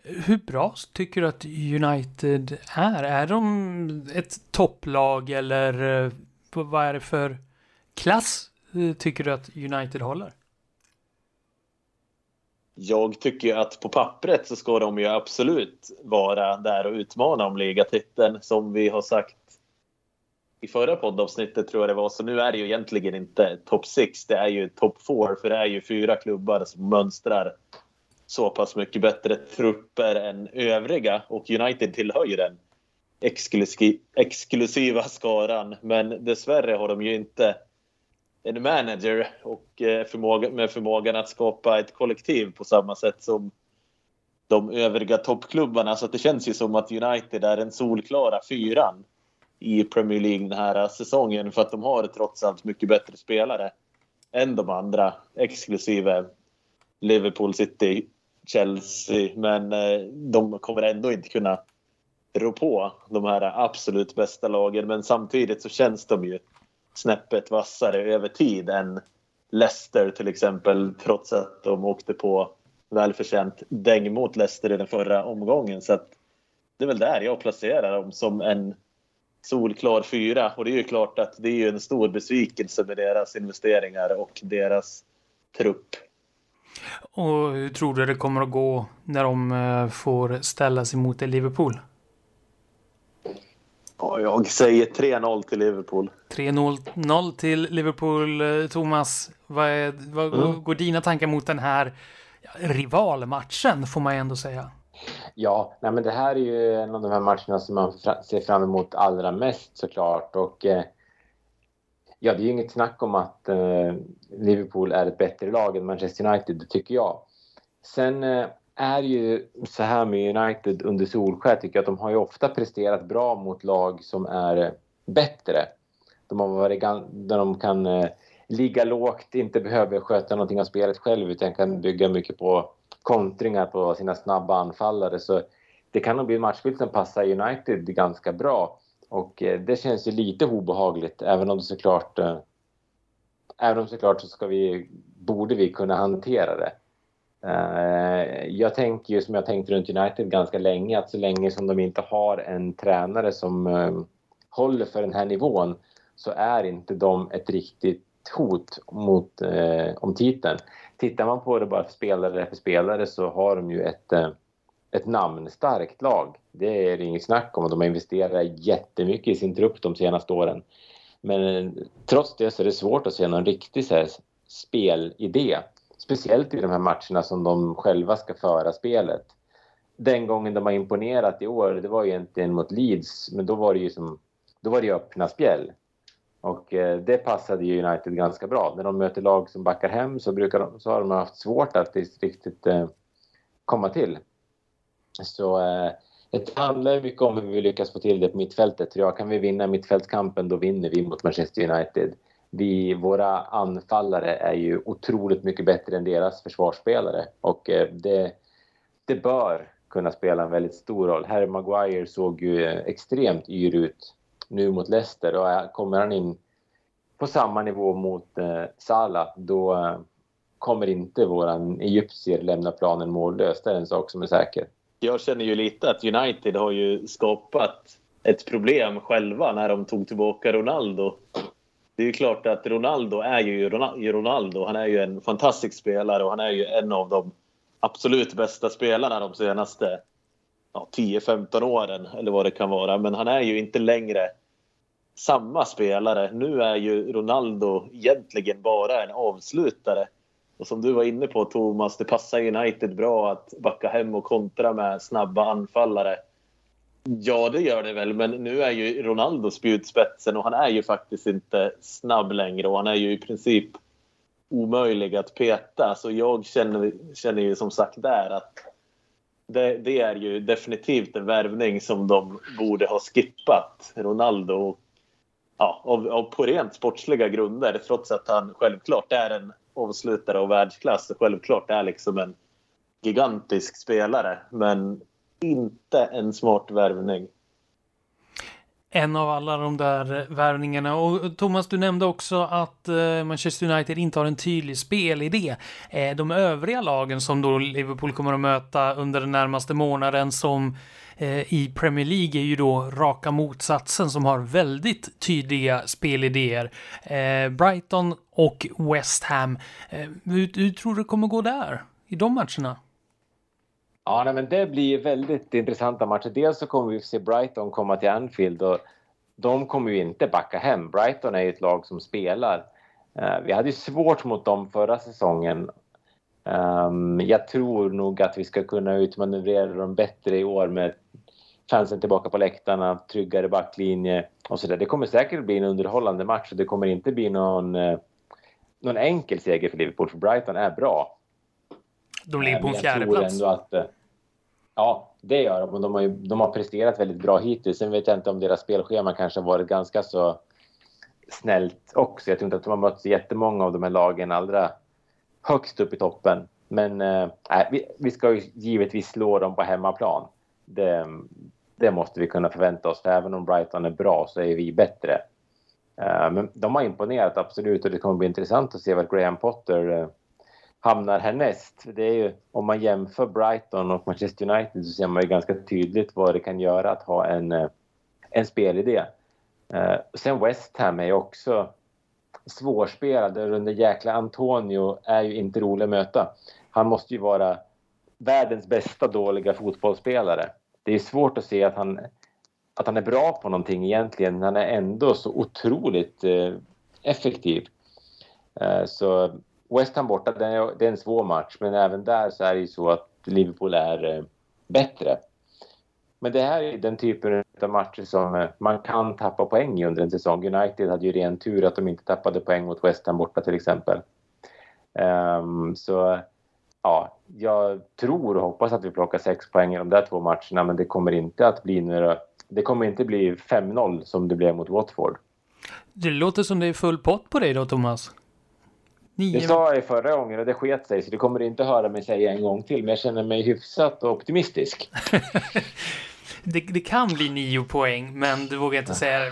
Speaker 1: Hur bra tycker du att United är? Är de ett topplag eller eh, vad är det för klass tycker du att United håller?
Speaker 3: Jag tycker att på pappret så ska de ju absolut vara där och utmana om ligatiteln som vi har sagt i förra poddavsnittet tror jag det var. Så nu är det ju egentligen inte topp 6, det är ju topp 4 för det är ju fyra klubbar som mönstrar så pass mycket bättre trupper än övriga och United tillhör ju den exklusiva skaran. Men dessvärre har de ju inte en manager och eh, förmåga, med förmågan att skapa ett kollektiv på samma sätt som de övriga toppklubbarna. Så det känns ju som att United är den solklara fyran i Premier League den här säsongen för att de har trots allt mycket bättre spelare än de andra exklusive Liverpool, City, Chelsea. Men eh, de kommer ändå inte kunna rå på de här absolut bästa lagen. Men samtidigt så känns de ju snäppet vassare över tid än Leicester till exempel. Trots att de åkte på välförtjänt däng mot Leicester i den förra omgången. Så det är väl där jag placerar dem som en solklar fyra. Och det är ju klart att det är ju en stor besvikelse med deras investeringar och deras trupp.
Speaker 1: Och hur tror du det kommer att gå när de eh, får ställa sig mot Liverpool?
Speaker 3: Jag säger 3-0 till Liverpool.
Speaker 1: 3-0 till Liverpool. Eh, Thomas, vad, är, vad mm. går dina tankar mot den här rivalmatchen, får man ändå säga?
Speaker 2: Ja, nej men det här är ju en av de här matcherna som man ser fram emot allra mest såklart. Och eh, Ja, det är ju inget snack om att eh, Liverpool är ett bättre lag än Manchester United, det tycker jag. Sen eh, är ju så här med United under Solskär tycker jag att de har ju ofta presterat bra mot lag som är bättre. De har varit där de kan eh, ligga lågt, inte behöver sköta någonting av spelet själv utan kan bygga mycket på kontringar på sina snabba anfallare. Så det kan nog bli en matchbild som passar United ganska bra. Och eh, det känns ju lite obehagligt, även om det såklart... Eh, även om såklart så ska vi, borde vi kunna hantera det. Eh, jag tänker ju som jag tänkt runt United ganska länge, att så länge som de inte har en tränare som eh, håller för den här nivån så är inte de ett riktigt hot mot, eh, om titeln. Tittar man på det bara för spelare för spelare så har de ju ett, eh, ett namnstarkt lag. Det är det inget snack om. De har investerat jättemycket i sin trupp de senaste åren. Men eh, trots det så är det svårt att se någon riktig så här, spelidé. Speciellt i de här matcherna som de själva ska föra spelet. Den gången de har imponerat i år, det var egentligen mot Leeds, men då var det ju som då var det öppna spjäll. Och eh, det passade ju United ganska bra. När de möter lag som backar hem så, brukar de, så har de haft svårt att riktigt eh, komma till. Så eh, det handlar mycket om hur vi lyckas få till det på mittfältet. Jag, kan vi vinna mittfältskampen då vinner vi mot Manchester United. Vi, våra anfallare är ju otroligt mycket bättre än deras försvarsspelare och eh, det, det bör kunna spela en väldigt stor roll. Harry Maguire såg ju eh, extremt yr ut nu mot Leicester och eh, kommer han in på samma nivå mot eh, Salah då kommer inte våran egyptier lämna planen mållös. Det är en sak som är säker.
Speaker 3: Jag känner ju lite att United har ju skapat ett problem själva när de tog tillbaka Ronaldo. Det är ju klart att Ronaldo är ju Ronaldo. Han är ju en fantastisk spelare och han är ju en av de absolut bästa spelarna de senaste ja, 10-15 åren eller vad det kan vara. Men han är ju inte längre samma spelare. Nu är ju Ronaldo egentligen bara en avslutare. Och som du var inne på Thomas, det passar United bra att backa hem och kontra med snabba anfallare. Ja, det gör det väl, men nu är ju Ronaldo spjutspetsen och han är ju faktiskt inte snabb längre och han är ju i princip omöjlig att peta. Så jag känner, känner ju som sagt där att det, det, är ju definitivt en värvning som de borde ha skippat, Ronaldo ja, av, av, på rent sportsliga grunder trots att han självklart är en avslutare av världsklass och självklart är liksom en gigantisk spelare. Men inte en smart värvning.
Speaker 1: En av alla de där värvningarna. Och Thomas, du nämnde också att eh, Manchester United inte har en tydlig spelidé. Eh, de övriga lagen som då Liverpool kommer att möta under den närmaste månaden som eh, i Premier League är ju då raka motsatsen som har väldigt tydliga spelidéer. Brighton och West Ham. Hur tror du det kommer gå där i de matcherna?
Speaker 2: Ja, nej, men det blir väldigt intressanta matcher. Dels så kommer vi se Brighton komma till Anfield och de kommer ju inte backa hem. Brighton är ju ett lag som spelar. Eh, vi hade ju svårt mot dem förra säsongen. Um, jag tror nog att vi ska kunna utmanövrera dem bättre i år med fansen tillbaka på läktarna, tryggare backlinje och sådär. Det kommer säkert bli en underhållande match och det kommer inte bli någon, eh, någon enkel seger för Liverpool, för Brighton är bra.
Speaker 1: De ligger på en fjärde plats. Att,
Speaker 2: eh, ja, det gör de. De har, ju, de har presterat väldigt bra hittills. Sen vet jag inte om deras spelschema kanske har varit ganska så snällt också. Jag tror inte att de har mött jättemånga av de här lagen allra högst upp i toppen. Men äh, vi, vi ska ju givetvis slå dem på hemmaplan. Det, det måste vi kunna förvänta oss, för även om Brighton är bra så är vi bättre. Men de har imponerat absolut och det kommer bli intressant att se var Graham Potter hamnar härnäst. Det är ju, om man jämför Brighton och Manchester United så ser man ju ganska tydligt vad det kan göra att ha en, eh, en spelidé. Eh, sen West Ham är ju också svårspelade. under jäkla Antonio är ju inte rolig att möta. Han måste ju vara världens bästa dåliga fotbollsspelare det är svårt att se att han, att han är bra på någonting egentligen. men Han är ändå så otroligt eh, effektiv. Eh, så West Ham borta, det är, en svår match, men även där så är det ju så att Liverpool är eh, bättre. Men det här är den typen av matcher som eh, man kan tappa poäng i under en säsong. United hade ju ren tur att de inte tappade poäng mot West Ham borta till exempel. Um, så ja, jag tror och hoppas att vi plockar sex poäng i de där två matcherna men det kommer inte att bli några, det kommer inte bli 5-0 som det blev mot Watford.
Speaker 1: Det låter som det är full pott på dig då, Thomas.
Speaker 2: Nio... Det sa jag förra gången och det sket sig så det kommer inte höra mig säga en gång till men jag känner mig hyfsat optimistisk.
Speaker 1: det, det, kan bli nio poäng men du vågar inte säga det.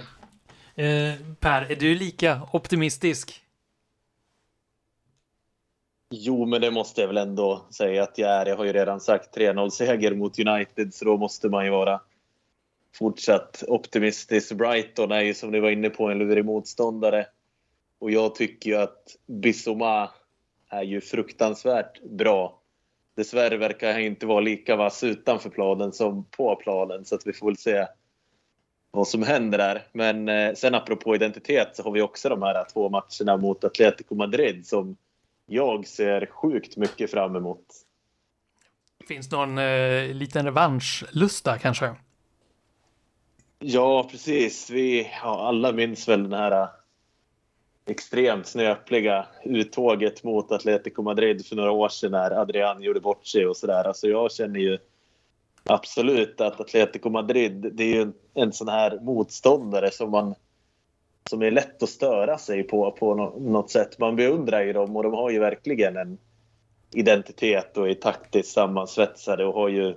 Speaker 1: Eh, per, är du lika optimistisk?
Speaker 3: Jo, men det måste jag väl ändå säga att jag är. Jag har ju redan sagt 3-0 seger mot United, så då måste man ju vara fortsatt optimistisk. Brighton är ju som ni var inne på en lurig motståndare. Och jag tycker ju att Bissoma är ju fruktansvärt bra. Dessvärre verkar han inte vara lika vass utanför planen som på planen, så att vi får väl se vad som händer där. Men eh, sen apropå identitet så har vi också de här två matcherna mot Atletico Madrid som jag ser sjukt mycket fram emot.
Speaker 1: Finns någon eh, liten revanschlusta kanske?
Speaker 3: Ja, precis. Vi ja, alla minns väl den här extremt snöpliga uttåget mot Atletico Madrid för några år sedan när Adrian gjorde bort sig och sådär. Alltså jag känner ju absolut att Atletico Madrid, det är ju en, en sån här motståndare som man som är lätt att störa sig på på något sätt. Man beundrar ju dem och de har ju verkligen en identitet och är taktiskt sammansvetsade och har ju...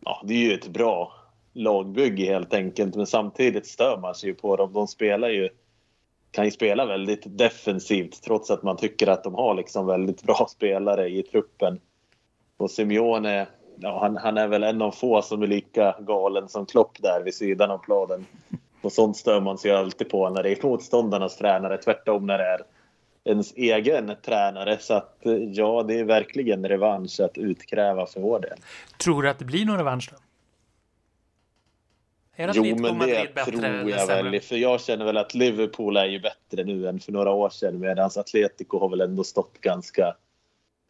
Speaker 3: Ja, det är ju ett bra lagbygge helt enkelt men samtidigt stör man sig ju på dem. De spelar ju kan ju spela väldigt defensivt trots att man tycker att de har liksom väldigt bra spelare i truppen. Och Simeone, ja, han, han är väl en av få som är lika galen som Klopp där vid sidan av planen. Och sånt stör man sig alltid på när det är motståndarnas tränare, tvärtom när det är ens egen tränare. Så att ja, det är verkligen revansch att utkräva för vår del.
Speaker 1: Tror du att det blir någon revansch då?
Speaker 3: Är jo, men det tror jag väl. För jag känner väl att Liverpool är ju bättre nu än för några år sedan. Medan Atletico har väl ändå stått ganska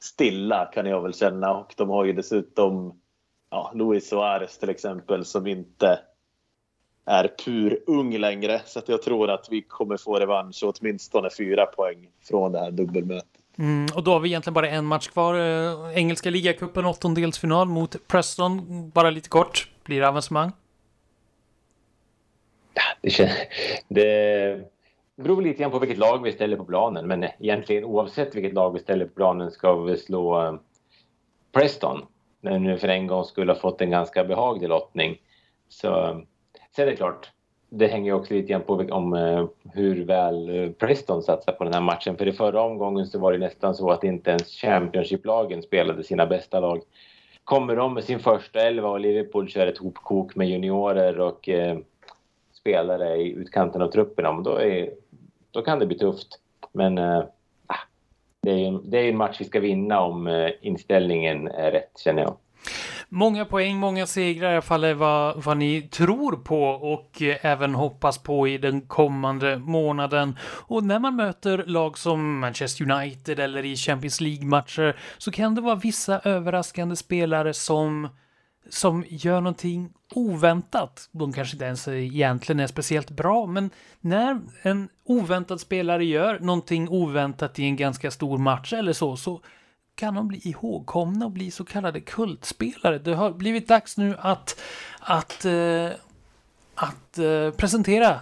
Speaker 3: stilla kan jag väl känna. Och de har ju dessutom ja, Luis Suarez till exempel som inte är pur ung längre. Så att jag tror att vi kommer få revansch och åtminstone fyra poäng från det här dubbelmötet.
Speaker 1: Mm, och då har vi egentligen bara en match kvar. Eh, engelska ligacupen åttondelsfinal mot Preston. Bara lite kort. Blir det avancemang?
Speaker 2: Det, det beror lite grann på vilket lag vi ställer på planen. Men egentligen oavsett vilket lag vi ställer på planen ska vi slå eh, Preston. När nu för en gång skulle ha fått en ganska behaglig lottning. Så eh, sen är det klart, det hänger också lite grann på om eh, hur väl eh, Preston satsar på den här matchen. För i förra omgången så var det nästan så att inte ens Championship-lagen spelade sina bästa lag. Kommer de med sin första elva och Liverpool kör ett hopkok med juniorer och eh, spelare i utkanten av trupperna, då, är, då kan det bli tufft. Men äh, det, är ju, det är en match vi ska vinna om äh, inställningen är rätt, känner jag.
Speaker 1: Många poäng, många segrar i alla fall är vad, vad ni tror på och eh, även hoppas på i den kommande månaden. Och när man möter lag som Manchester United eller i Champions League-matcher så kan det vara vissa överraskande spelare som som gör någonting oväntat. De kanske inte ens egentligen är speciellt bra, men när en oväntad spelare gör någonting oväntat i en ganska stor match eller så, så kan de bli ihågkomna och bli så kallade kultspelare. Det har blivit dags nu att, att, eh, att eh, presentera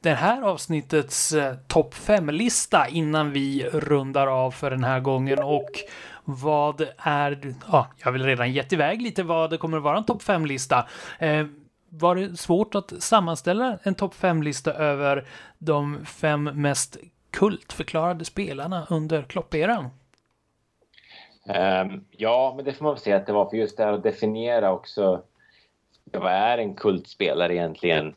Speaker 1: det här avsnittets eh, topp 5-lista innan vi rundar av för den här gången och vad är... Ja, jag har väl redan gett iväg lite vad det kommer att vara en topp 5-lista. Eh, var det svårt att sammanställa en topp 5-lista över de fem mest kultförklarade spelarna under Klopp-eran?
Speaker 2: Um, ja, men det får man väl säga att det var för just det här att definiera också vad är en kultspelare egentligen?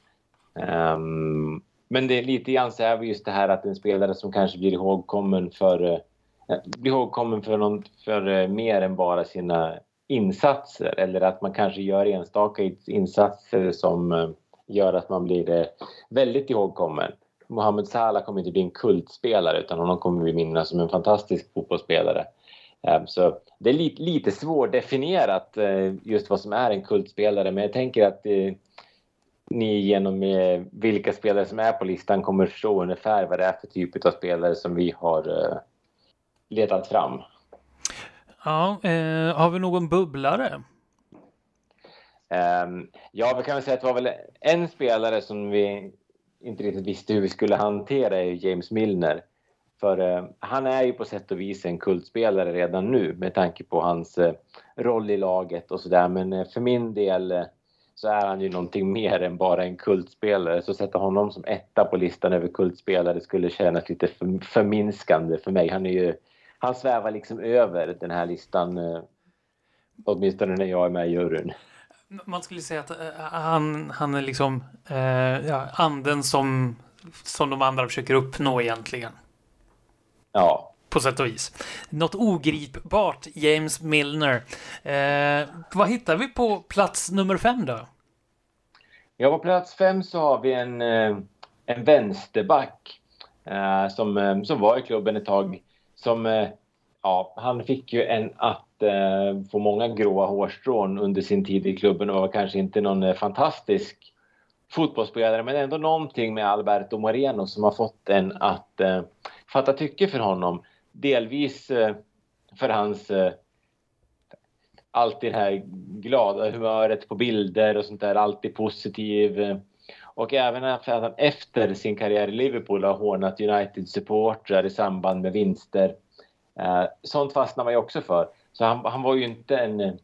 Speaker 2: Um, men det är lite grann så här just det här att en spelare som kanske blir ihågkommen för eh, bli ihågkommen för, någon, för eh, mer än bara sina insatser eller att man kanske gör enstaka insatser som eh, gör att man blir väldigt ihågkommen. Mohamed Salah kommer inte bli en kultspelare utan honom kommer vi minnas som en fantastisk fotbollsspelare. Så det är lite, lite svårdefinierat just vad som är en kultspelare men jag tänker att ni genom vilka spelare som är på listan kommer förstå ungefär vad det är för typ av spelare som vi har letat fram.
Speaker 1: Ja, eh, har vi någon bubblare?
Speaker 2: Um, ja, vi kan väl säga att det var väl en spelare som vi inte riktigt visste hur vi skulle hantera är James Milner. För uh, han är ju på sätt och vis en kultspelare redan nu med tanke på hans uh, roll i laget och sådär. Men uh, för min del så är han ju någonting mer än bara en kultspelare. Så att sätta honom som etta på listan över kultspelare skulle kännas lite för, förminskande för mig. Han är ju, han svävar liksom över den här listan, åtminstone när jag är med i juryn.
Speaker 1: Man skulle säga att uh, han, han är liksom uh, ja, anden som, som de andra försöker uppnå egentligen.
Speaker 2: Ja.
Speaker 1: På sätt och vis. Något ogripbart, James Milner. Uh, vad hittar vi på plats nummer fem då?
Speaker 2: Ja, på plats fem så har vi en, en vänsterback som, som var i klubben ett tag. Som, eh, ja, han fick ju en att eh, få många gråa hårstrån under sin tid i klubben och var kanske inte någon eh, fantastisk fotbollsspelare men ändå någonting med Alberto Moreno som har fått en att eh, fatta tycke för honom. Delvis eh, för hans eh, alltid det här glada humöret på bilder och sånt där, alltid positiv. Eh, och även att han efter sin karriär i Liverpool har hånat United-supportrar i samband med vinster. Eh, sånt fastnar man ju också för. Så han, han var ju inte en,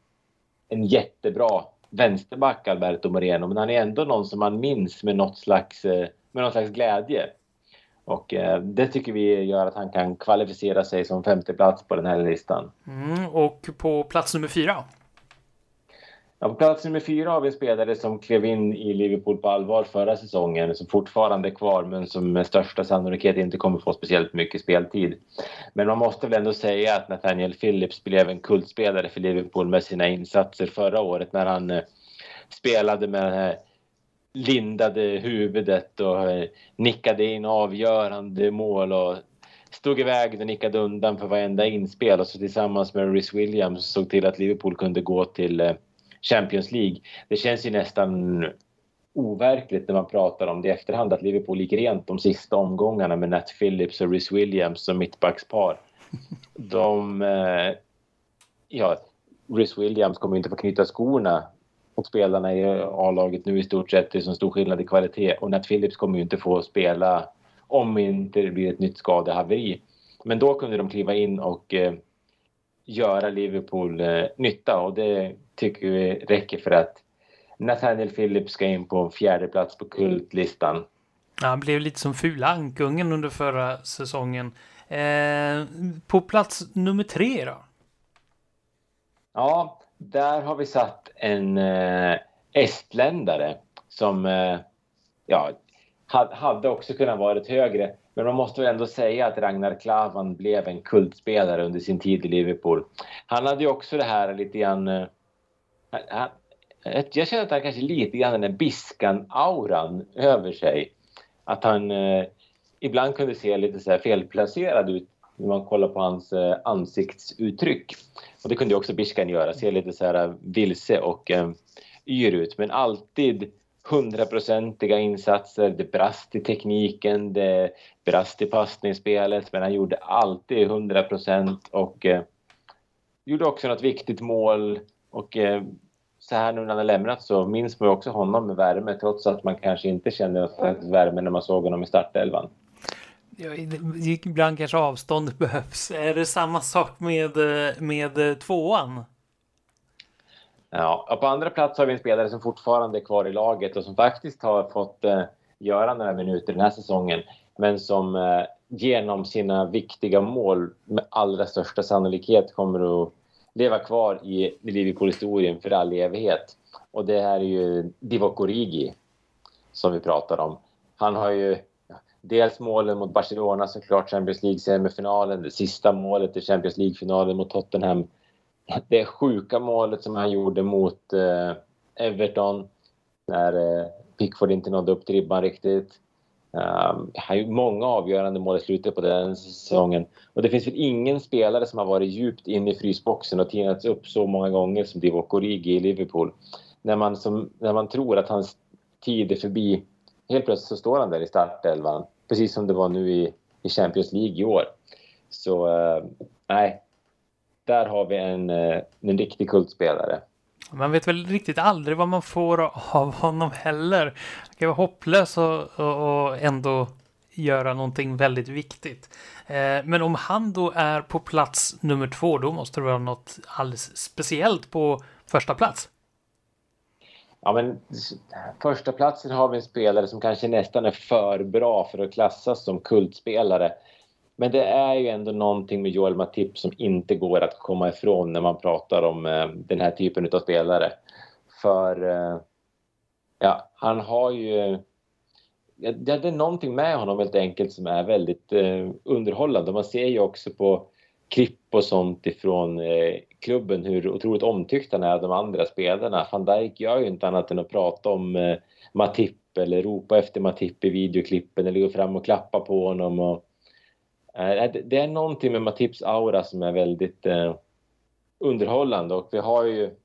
Speaker 2: en jättebra vänsterback, Alberto Moreno, men han är ändå någon som man minns med något slags, eh, med någon slags glädje. Och eh, det tycker vi gör att han kan kvalificera sig som femte plats på den här listan.
Speaker 1: Mm, och på plats nummer fyra?
Speaker 2: Ja, på plats nummer fyra har vi en spelare som klev in i Liverpool på allvar förra säsongen, som fortfarande är kvar men som med största sannolikhet inte kommer få speciellt mycket speltid. Men man måste väl ändå säga att Nathaniel Phillips blev en kultspelare för Liverpool med sina insatser förra året när han eh, spelade med det här lindade huvudet och eh, nickade in avgörande mål och stod iväg och nickade undan för varenda inspel och så tillsammans med Rhys Williams såg till att Liverpool kunde gå till eh, Champions League. Det känns ju nästan overkligt när man pratar om det i efterhand att Liverpool gick rent de sista omgångarna med Nat Phillips och Rhys Williams som mittbackspar. De... Eh, ja, Rhys Williams kommer inte få knyta skorna åt spelarna i A-laget nu i stort sett. Det är så stor skillnad i kvalitet och Nat Phillips kommer ju inte få spela om inte det blir ett nytt skadehaveri. Men då kunde de kliva in och eh, göra Liverpool eh, nytta och det tycker vi räcker för att Nathaniel Phillips ska in på fjärde plats på kultlistan.
Speaker 1: Ja, han blev lite som fula ankungen under förra säsongen. Eh, på plats nummer tre då?
Speaker 2: Ja, där har vi satt en eh, estländare som eh, ja, hade också kunnat varit högre. Men man måste väl ändå säga att Ragnar Klavan blev en kultspelare under sin tid i Liverpool. Han hade ju också det här lite grann... Eh, han, jag känner att han kanske lite grann den där Biskan-auran över sig. Att han eh, ibland kunde se lite så här felplacerad ut när man kollar på hans eh, ansiktsuttryck. Och det kunde också Biskan göra, se lite så här eh, vilse och eh, yr ut. Men alltid hundraprocentiga insatser. Det brast i tekniken, det brast i passningsspelet, men han gjorde alltid hundra procent och eh, gjorde också något viktigt mål. Och eh, så här nu när han har lämnat så minns man också honom med värme trots att man kanske inte kände värme när man såg honom i startelvan.
Speaker 1: Ja, ibland kanske avstånd behövs. Är det samma sak med, eh, med eh, tvåan?
Speaker 2: Ja, på andra plats har vi en spelare som fortfarande är kvar i laget och som faktiskt har fått eh, göra några minuter den här säsongen. Men som eh, genom sina viktiga mål med allra största sannolikhet kommer att leva kvar i, Liverpool-historien för all evighet. Och det här är ju Divock Origi som vi pratar om. Han har ju dels målen mot Barcelona såklart, Champions League-semifinalen, det sista målet i Champions League-finalen mot Tottenham det sjuka målet som han gjorde mot eh, Everton när eh, Pickford inte nådde upp till ribban riktigt. Um, han gjorde många avgörande mål i slutet på den säsongen. Och det finns väl ingen spelare som har varit djupt inne i frysboxen och tinats upp så många gånger som Divock Origi i Liverpool. När man, som, när man tror att hans tid är förbi, helt plötsligt så står han där i startelvan. Precis som det var nu i, i Champions League i år. Så uh, nej, där har vi en, en riktig kultspelare.
Speaker 1: Man vet väl riktigt aldrig vad man får av honom heller. Han kan vara hopplös och, och, och ändå göra någonting väldigt viktigt. Eh, men om han då är på plats nummer två, då måste det vara något alldeles speciellt på första plats.
Speaker 2: Ja, men första platsen har vi en spelare som kanske nästan är för bra för att klassas som kultspelare. Men det är ju ändå någonting med Joel Matip som inte går att komma ifrån när man pratar om eh, den här typen av spelare. För eh, ja, han har ju... Ja, det är någonting med honom helt enkelt som är väldigt eh, underhållande. Man ser ju också på klipp och sånt ifrån eh, klubben hur otroligt omtyckt han är av de andra spelarna. Van Dijk gör ju inte annat än att prata om eh, Matip eller ropa efter Matip i videoklippen eller gå fram och klappa på honom. Och, Eh, det är någonting med Matips aura som är väldigt eh, underhållande och vi har ju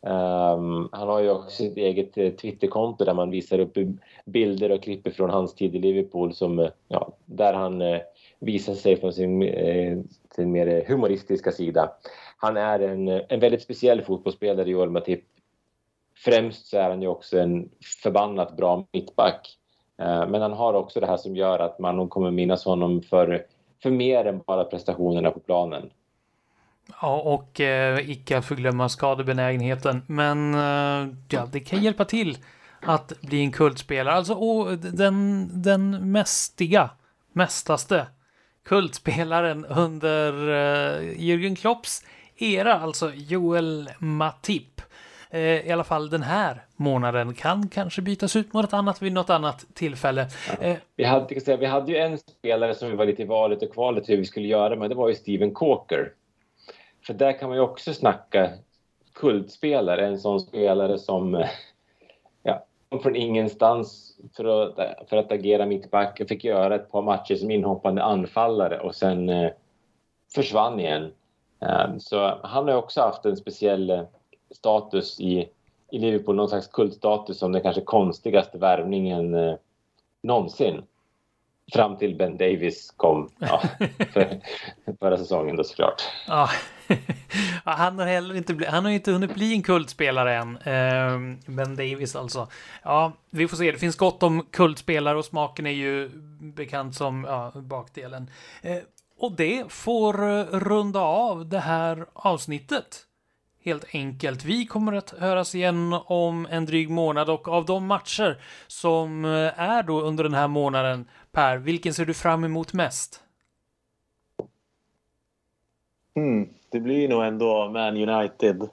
Speaker 2: Um, han har ju också sitt eget eh, Twitterkonto där man visar upp bilder och klipp från hans tid i Liverpool som, ja, där han uh, visar sig från sin, uh, sin mer humoristiska sida. Han är en, en väldigt speciell fotbollsspelare, Joel Matip. Främst så är han ju också en förbannat bra mittback. Eh, men han har också det här som gör att man nog kommer minnas honom för, för mer än bara prestationerna på planen.
Speaker 1: Ja, och eh, icke att förglömma skadebenägenheten. Men eh, ja, det kan hjälpa till att bli en kultspelare. Alltså och den, den mästiga, mästaste kultspelaren under eh, Jürgen Klopps era, alltså Joel Matip. Uh, I alla fall den här månaden kan kanske bytas ut mot ett annat vid något annat tillfälle.
Speaker 2: Ja. Uh, vi, hade, säga, vi hade ju en spelare som vi var lite i valet och kvalet hur vi skulle göra, men det var ju Steven Corker. För där kan man ju också snacka kultspelare, en sån spelare som ja, från ingenstans för att, för att agera mittback. Fick göra ett par matcher som inhoppande anfallare och sen eh, försvann igen. Så han har också haft en speciell eh, status i, i Liverpool, någon slags kultstatus som den kanske konstigaste värvningen eh, någonsin. Fram till Ben Davis kom ja, för, förra säsongen då såklart.
Speaker 1: Ja. han har heller inte, bli, han har inte hunnit bli en kultspelare än. Eh, ben Davis alltså. Ja, vi får se. Det finns gott om kultspelare och smaken är ju bekant som ja, bakdelen. Eh, och det får runda av det här avsnittet. Helt enkelt. Vi kommer att höras igen om en dryg månad och av de matcher som är då under den här månaden, Per, vilken ser du fram emot mest?
Speaker 3: Mm, det blir nog ändå Man United.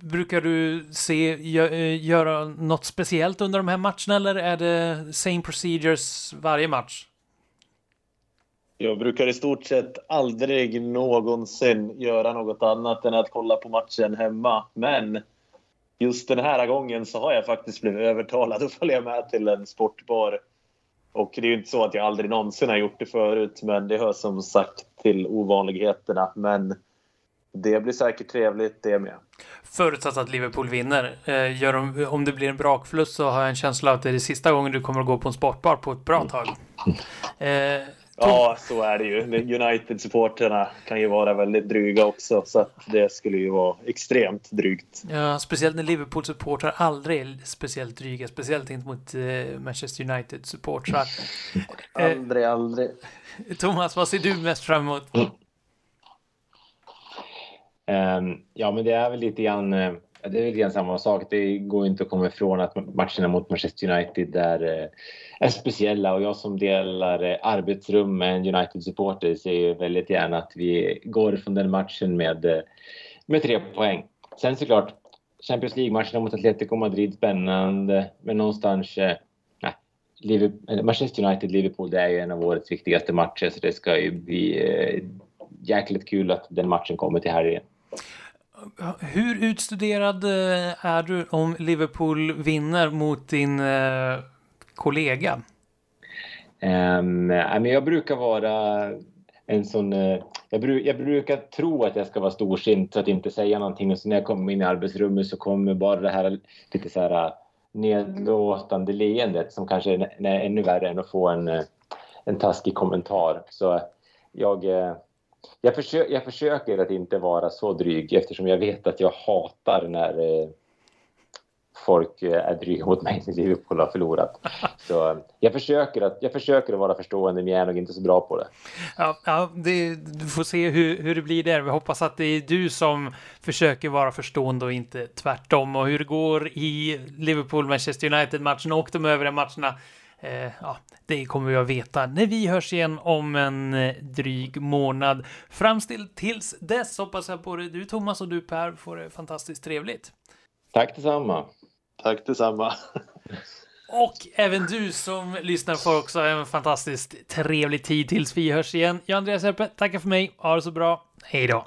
Speaker 1: Brukar du se eh, göra något speciellt under de här matcherna eller är det same procedures varje match?
Speaker 3: Jag brukar i stort sett aldrig någonsin göra något annat än att kolla på matchen hemma. Men just den här gången så har jag faktiskt blivit övertalad att följa med till en sportbar och det är ju inte så att jag aldrig någonsin har gjort det förut, men det hör som sagt till ovanligheterna. Men det blir säkert trevligt det med.
Speaker 1: Förutsatt att Liverpool vinner. Eh, gör de, om det blir en brakförlust så har jag en känsla att det är det sista gången du kommer att gå på en sportbar på ett bra tag.
Speaker 3: Eh, Ja, så är det ju. United-supporterna kan ju vara väldigt dryga också, så det skulle ju vara extremt drygt.
Speaker 1: Ja, speciellt när Liverpool-supportrar aldrig är speciellt dryga, speciellt inte mot eh, Manchester United-supportrar.
Speaker 3: aldrig, eh, aldrig.
Speaker 1: Thomas, vad ser du mest fram emot? Mm.
Speaker 2: Um, ja, men det är väl lite grann, Ja, det är lite grann samma sak. Det går inte att komma ifrån att matcherna mot Manchester United är eh, är speciella och jag som delar eh, arbetsrum med en United-supporter ser ju väldigt gärna att vi går från den matchen med, eh, med tre poäng. Sen såklart, Champions League-matcherna mot Atletico Madrid spännande, men någonstans Liverpool, Manchester United-Liverpool, det är ju en av årets viktigaste matcher så det ska ju bli eh, jäkligt kul att den matchen kommer till helgen.
Speaker 1: Hur utstuderad eh, är du om Liverpool vinner mot din eh, kollega?
Speaker 2: Um, jag brukar vara en sån... Eh, jag, bru, jag, brukar tro att jag ska vara storsint så att inte säga någonting och så när jag kommer in i arbetsrummet så kommer bara det här lite så här nedlåtande leendet som kanske är, är ännu värre än att få en, en taskig kommentar. Så jag, jag, försö jag försöker att inte vara så dryg eftersom jag vet att jag hatar när eh, folk eh, är dryga mot mig när Liverpool har förlorat. Så jag försöker att, jag försöker att vara förstående, men jag är nog inte så bra på det.
Speaker 1: Ja, ja det, du får se hur, hur det blir där. Vi hoppas att det är du som försöker vara förstående och inte tvärtom. Och hur det går i Liverpool-Manchester United-matchen och de övriga matcherna Eh, ja, det kommer vi att veta när vi hörs igen om en eh, dryg månad. Fram till tills dess hoppas jag på det. Du Thomas och du Per får det fantastiskt trevligt.
Speaker 2: Tack detsamma.
Speaker 3: Tack detsamma.
Speaker 1: Och även du som lyssnar får också en fantastiskt trevlig tid tills vi hörs igen. Jag Andreas Erpe tackar för mig. Ha det så bra. Hej då!